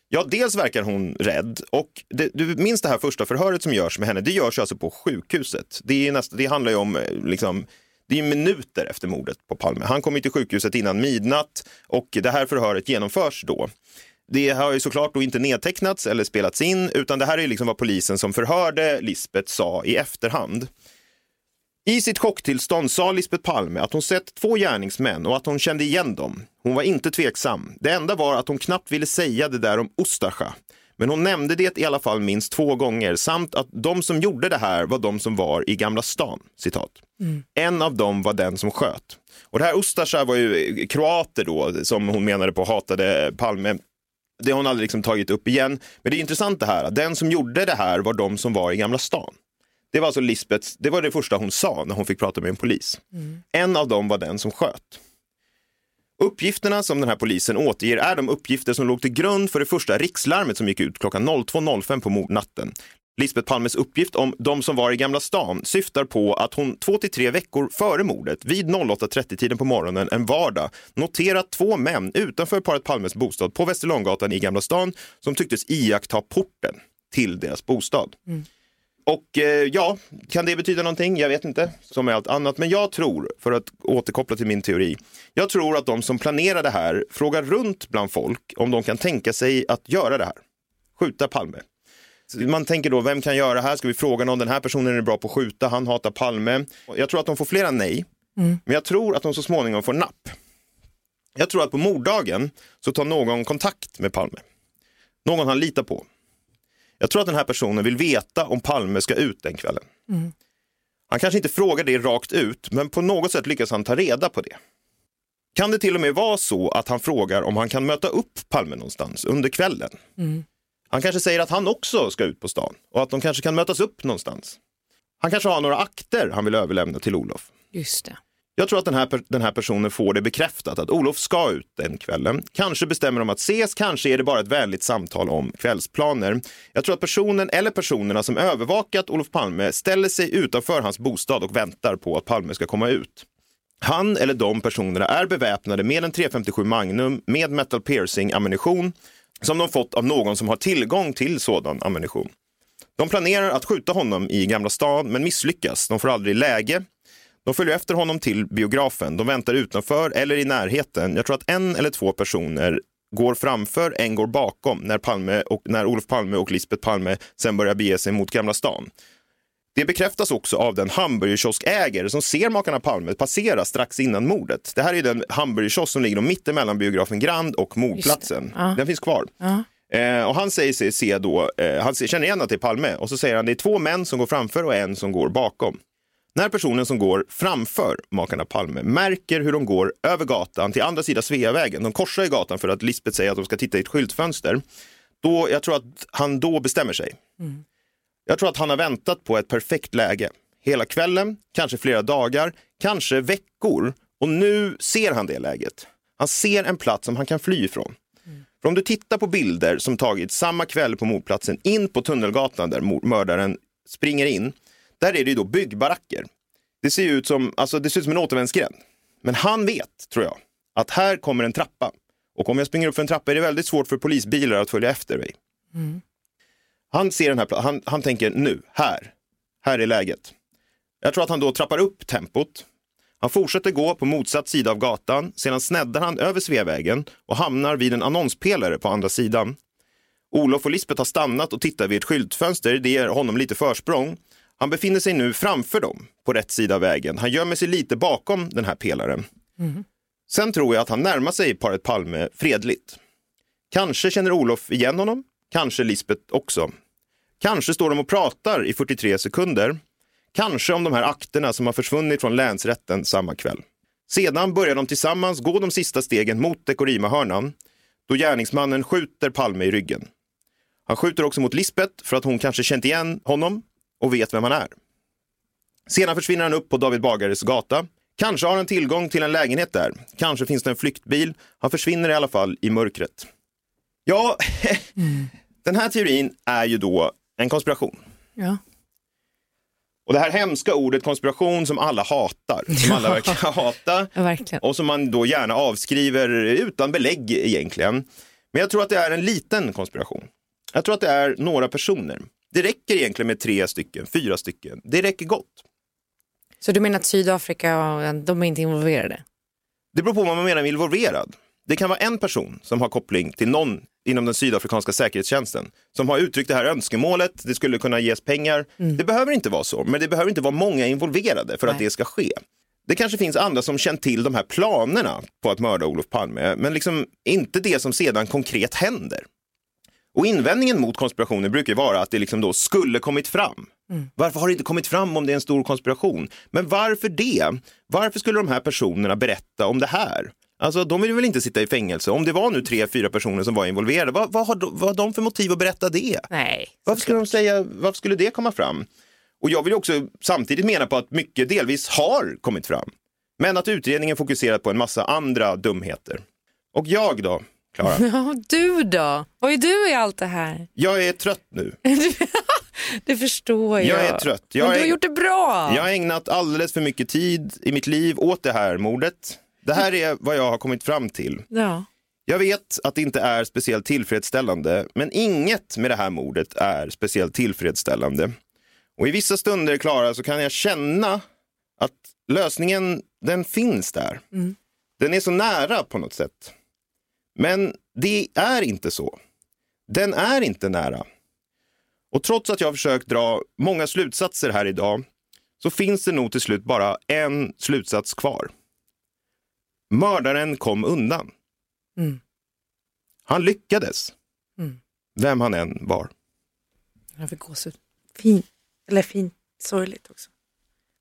S2: Ja, dels verkar hon rädd och det, du minns det här första förhöret som görs med henne, det görs alltså på sjukhuset. Det, är nästa, det handlar ju om eh, liksom, det är minuter efter mordet på Palme. Han kommer till sjukhuset innan midnatt och det här förhöret genomförs då. Det har ju såklart då inte nedtecknats eller spelats in utan det här är liksom vad polisen som förhörde Lisbeth sa i efterhand. I sitt chocktillstånd sa Lisbeth Palme att hon sett två gärningsmän och att hon kände igen dem. Hon var inte tveksam. Det enda var att hon knappt ville säga det där om Ustasja. Men hon nämnde det i alla fall minst två gånger samt att de som gjorde det här var de som var i Gamla stan. Citat. En av dem var den som sköt. Och det här Ustasja var ju kroater då som hon menade på hatade Palme. Det har hon aldrig liksom tagit upp igen. Men det är intressant det här. Den som gjorde det här var de som var i Gamla stan. Det var alltså Lisbeths, det var det första hon sa när hon fick prata med en polis. En av dem var den som sköt. Uppgifterna som den här polisen återger är de uppgifter som låg till grund för det första rikslarmet som gick ut klockan 02.05 på mordnatten. Lisbeth Palmes uppgift om de som var i Gamla stan syftar på att hon två till tre veckor före mordet vid 08.30-tiden på morgonen en vardag noterat två män utanför paret Palmes bostad på Västerlånggatan i Gamla stan som tycktes iaktta porten till deras bostad. Och eh, ja, kan det betyda någonting? Jag vet inte, som med allt annat. Men jag tror, för att återkoppla till min teori, jag tror att de som planerar det här frågar runt bland folk om de kan tänka sig att göra det här. skjuta Palme. Man tänker då, vem kan göra det här? Ska vi fråga någon? Den här personen är bra på att skjuta, han hatar Palme. Jag tror att de får flera nej, men jag tror att de så småningom får napp. Jag tror att på morddagen så tar någon kontakt med Palme. Någon han litar på. Jag tror att den här personen vill veta om Palme ska ut den kvällen. Han kanske inte frågar det rakt ut, men på något sätt lyckas han ta reda på det. Kan det till och med vara så att han frågar om han kan möta upp Palme någonstans under kvällen? Han kanske säger att han också ska ut på stan och att de kanske kan mötas upp någonstans. Han kanske har några akter han vill överlämna till Olof.
S1: Just det.
S2: Jag tror att den här, den här personen får det bekräftat att Olof ska ut den kvällen. Kanske bestämmer de att ses, kanske är det bara ett vänligt samtal om kvällsplaner. Jag tror att personen eller personerna som övervakat Olof Palme ställer sig utanför hans bostad och väntar på att Palme ska komma ut. Han eller de personerna är beväpnade med en 357 Magnum med metal piercing ammunition som de fått av någon som har tillgång till sådan ammunition. De planerar att skjuta honom i Gamla stan men misslyckas. De får aldrig läge. De följer efter honom till biografen. De väntar utanför eller i närheten. Jag tror att en eller två personer går framför, en går bakom när, Palme och, när Olof Palme och Lisbeth Palme sen börjar bege sig mot Gamla stan. Det bekräftas också av den hamburgerkioskägare som ser makarna Palme passera strax innan mordet. Det här är den hamburgerkiosk som ligger mitt emellan biografen Grand och mordplatsen.
S1: Ja.
S2: Den finns kvar. Eh, och han säger sig se då, eh, han ser- känner igen att det är Palme och så säger han det är två män som går framför och en som går bakom. När personen som går framför makarna Palme märker hur de går över gatan till andra sidan Sveavägen, de korsar i gatan för att Lisbeth säger att de ska titta i ett skyltfönster, då, jag tror att han då bestämmer sig. Jag tror att han har väntat på ett perfekt läge. Hela kvällen, kanske flera dagar, kanske veckor. Och nu ser han det läget. Han ser en plats som han kan fly ifrån. För om du tittar på bilder som tagits samma kväll på mordplatsen in på Tunnelgatan där mördaren springer in. Där är det ju då byggbaracker. Det ser ut som, alltså det ser ut som en återvändsgränd. Men han vet, tror jag, att här kommer en trappa. Och om jag springer upp för en trappa är det väldigt svårt för polisbilar att följa efter mig. Han ser den här han, han tänker nu, här, här är läget. Jag tror att han då trappar upp tempot. Han fortsätter gå på motsatt sida av gatan, sedan sneddar han över Sveavägen och hamnar vid en annonspelare på andra sidan. Olof och Lisbeth har stannat och tittar vid ett skyltfönster, det ger honom lite försprång. Han befinner sig nu framför dem, på rätt sida av vägen. Han gömmer sig lite bakom den här pelaren. Sen tror jag att han närmar sig paret Palme fredligt. Kanske känner Olof igen honom, kanske Lisbeth också. Kanske står de och pratar i 43 sekunder. Kanske om de här akterna som har försvunnit från länsrätten samma kväll. Sedan börjar de tillsammans gå de sista stegen mot Dekorima-hörnan då gärningsmannen skjuter Palme i ryggen. Han skjuter också mot Lisbeth för att hon kanske känt igen honom och vet vem han är. Sedan försvinner han upp på David Bagares gata. Kanske har han tillgång till en lägenhet där. Kanske finns det en flyktbil. Han försvinner i alla fall i mörkret. Ja, den här teorin är ju då en konspiration.
S1: Ja.
S2: Och det här hemska ordet konspiration som alla hatar, som alla verkar hata
S1: Ja,
S2: och som man då gärna avskriver utan belägg egentligen. Men jag tror att det är en liten konspiration. Jag tror att det är några personer. Det räcker egentligen med tre stycken, fyra stycken. Det räcker gott.
S1: Så du menar att Sydafrika, de är inte involverade?
S2: Det beror på vad man menar med involverad. Det kan vara en person som har koppling till någon inom den sydafrikanska säkerhetstjänsten som har uttryckt det här önskemålet, det skulle kunna ges pengar. Det behöver inte vara så, men det behöver inte vara många involverade för att
S1: Nej.
S2: det ska ske. Det kanske finns andra som känt till de här planerna på att mörda Olof Palme, men liksom inte det som sedan konkret händer. Och invändningen mot konspirationer brukar vara att det liksom då skulle kommit fram. Varför har det inte kommit fram om det är en stor konspiration? Men varför det? Varför skulle de här personerna berätta om det här? Alltså de vill väl inte sitta i fängelse? Om det var nu tre, fyra personer som var involverade, vad, vad, har, de, vad har de för motiv att berätta det?
S1: Nej.
S2: Varför skulle de säga, varför skulle det komma fram? Och jag vill också samtidigt mena på att mycket delvis har kommit fram. Men att utredningen fokuserat på en massa andra dumheter. Och jag då, Klara?
S1: Ja, du då? Vad är du i allt det här?
S2: Jag är trött nu.
S1: Det förstår jag.
S2: Jag är trött. Jag
S1: Men du har
S2: är-
S1: gjort det bra.
S2: Jag har ägnat alldeles för mycket tid i mitt liv åt det här mordet. Det här är vad jag har kommit fram till.
S1: Ja.
S2: Jag vet att det inte är speciellt tillfredsställande, men inget med det här mordet är speciellt tillfredsställande. Och i vissa stunder, Klara, så kan jag känna att lösningen, den finns där. Den är så nära på något sätt. Men det är inte så. Den är inte nära. Och trots att jag har försökt dra många slutsatser här idag så finns det nog till slut bara en slutsats kvar. Mördaren kom undan.
S1: Mm.
S2: Han lyckades.
S1: Mm.
S2: Vem han än var.
S1: Jag fick gåshud. Fint. Eller fint. Sorgligt också.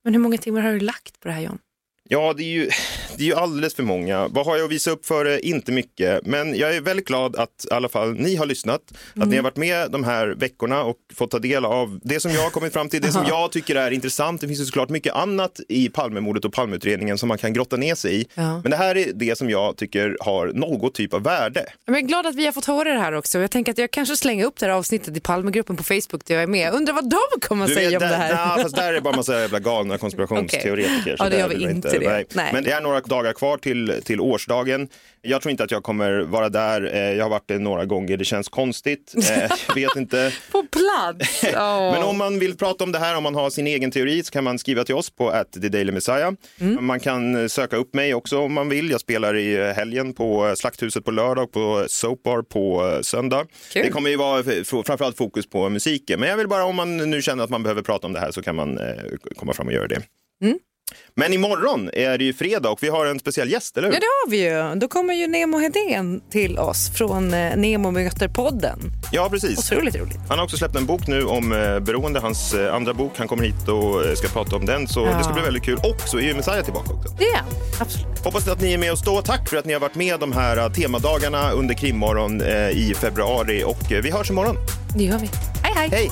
S1: Men hur många timmar har du lagt på det här John?
S2: Ja, det är, ju, det är ju alldeles för många. Vad har jag att visa upp för det? Inte mycket. Men jag är väldigt glad att i alla fall ni har lyssnat. Att ni har varit med de här veckorna och fått ta del av det som jag har kommit fram till, det som jag tycker är intressant. Det finns ju såklart mycket annat i Palmemordet och Palmeutredningen som man kan grotta ner sig i.
S1: Ja.
S2: Men det här är det som jag tycker har något typ av värde.
S1: Jag är glad att vi har fått höra det här också. Jag tänker att jag kanske slänger upp det här avsnittet i Palmegruppen på Facebook där jag är med. Undrar vad de kommer att säga
S2: vet,
S1: om det
S2: där,
S1: här.
S2: nej, fast där är det bara massa jävla galna konspirationsteoretiker. Så
S1: Ja, det gör vi inte det.
S2: Nej. Men det är några dagar kvar till, till årsdagen. Jag tror inte att jag kommer vara där. Eh, Jag har varit det några gånger. Det känns konstigt. Eh, vet inte.
S1: På plats! Åh.
S2: Men om man vill prata om det här, om man har sin egen teori så kan man skriva till oss på at the Daily Messiah.
S1: Mm.
S2: Man kan eh, söka upp mig också om man vill. Jag spelar i helgen på Slakthuset på lördag, på Soap Bar på söndag.
S1: Kul.
S2: Det kommer ju vara framförallt fokus på musiken. Men jag vill bara, om man nu känner att man behöver prata om det här så kan man komma fram och göra det.
S1: Mm.
S2: Men imorgon är det ju fredag och vi har en speciell gäst, eller hur?
S1: Ja det har vi ju. Då kommer ju Nemo Hedén till oss från eh, Nemo möter podden.
S2: Ja, precis.
S1: Otroligt roligt.
S2: Han har också släppt en bok nu om eh, beroende, hans eh, andra bok. Han kommer hit och ska prata om den, så
S1: Ja.
S2: det ska bli väldigt kul. Och så är ju Messiah tillbaka också.
S1: Han. absolut.
S2: Hoppas att ni är med oss då. Tack för att ni har varit med de här temadagarna under krimmorgon i februari och vi hörs imorgon.
S1: Det gör vi. Hej hej.
S2: Hej!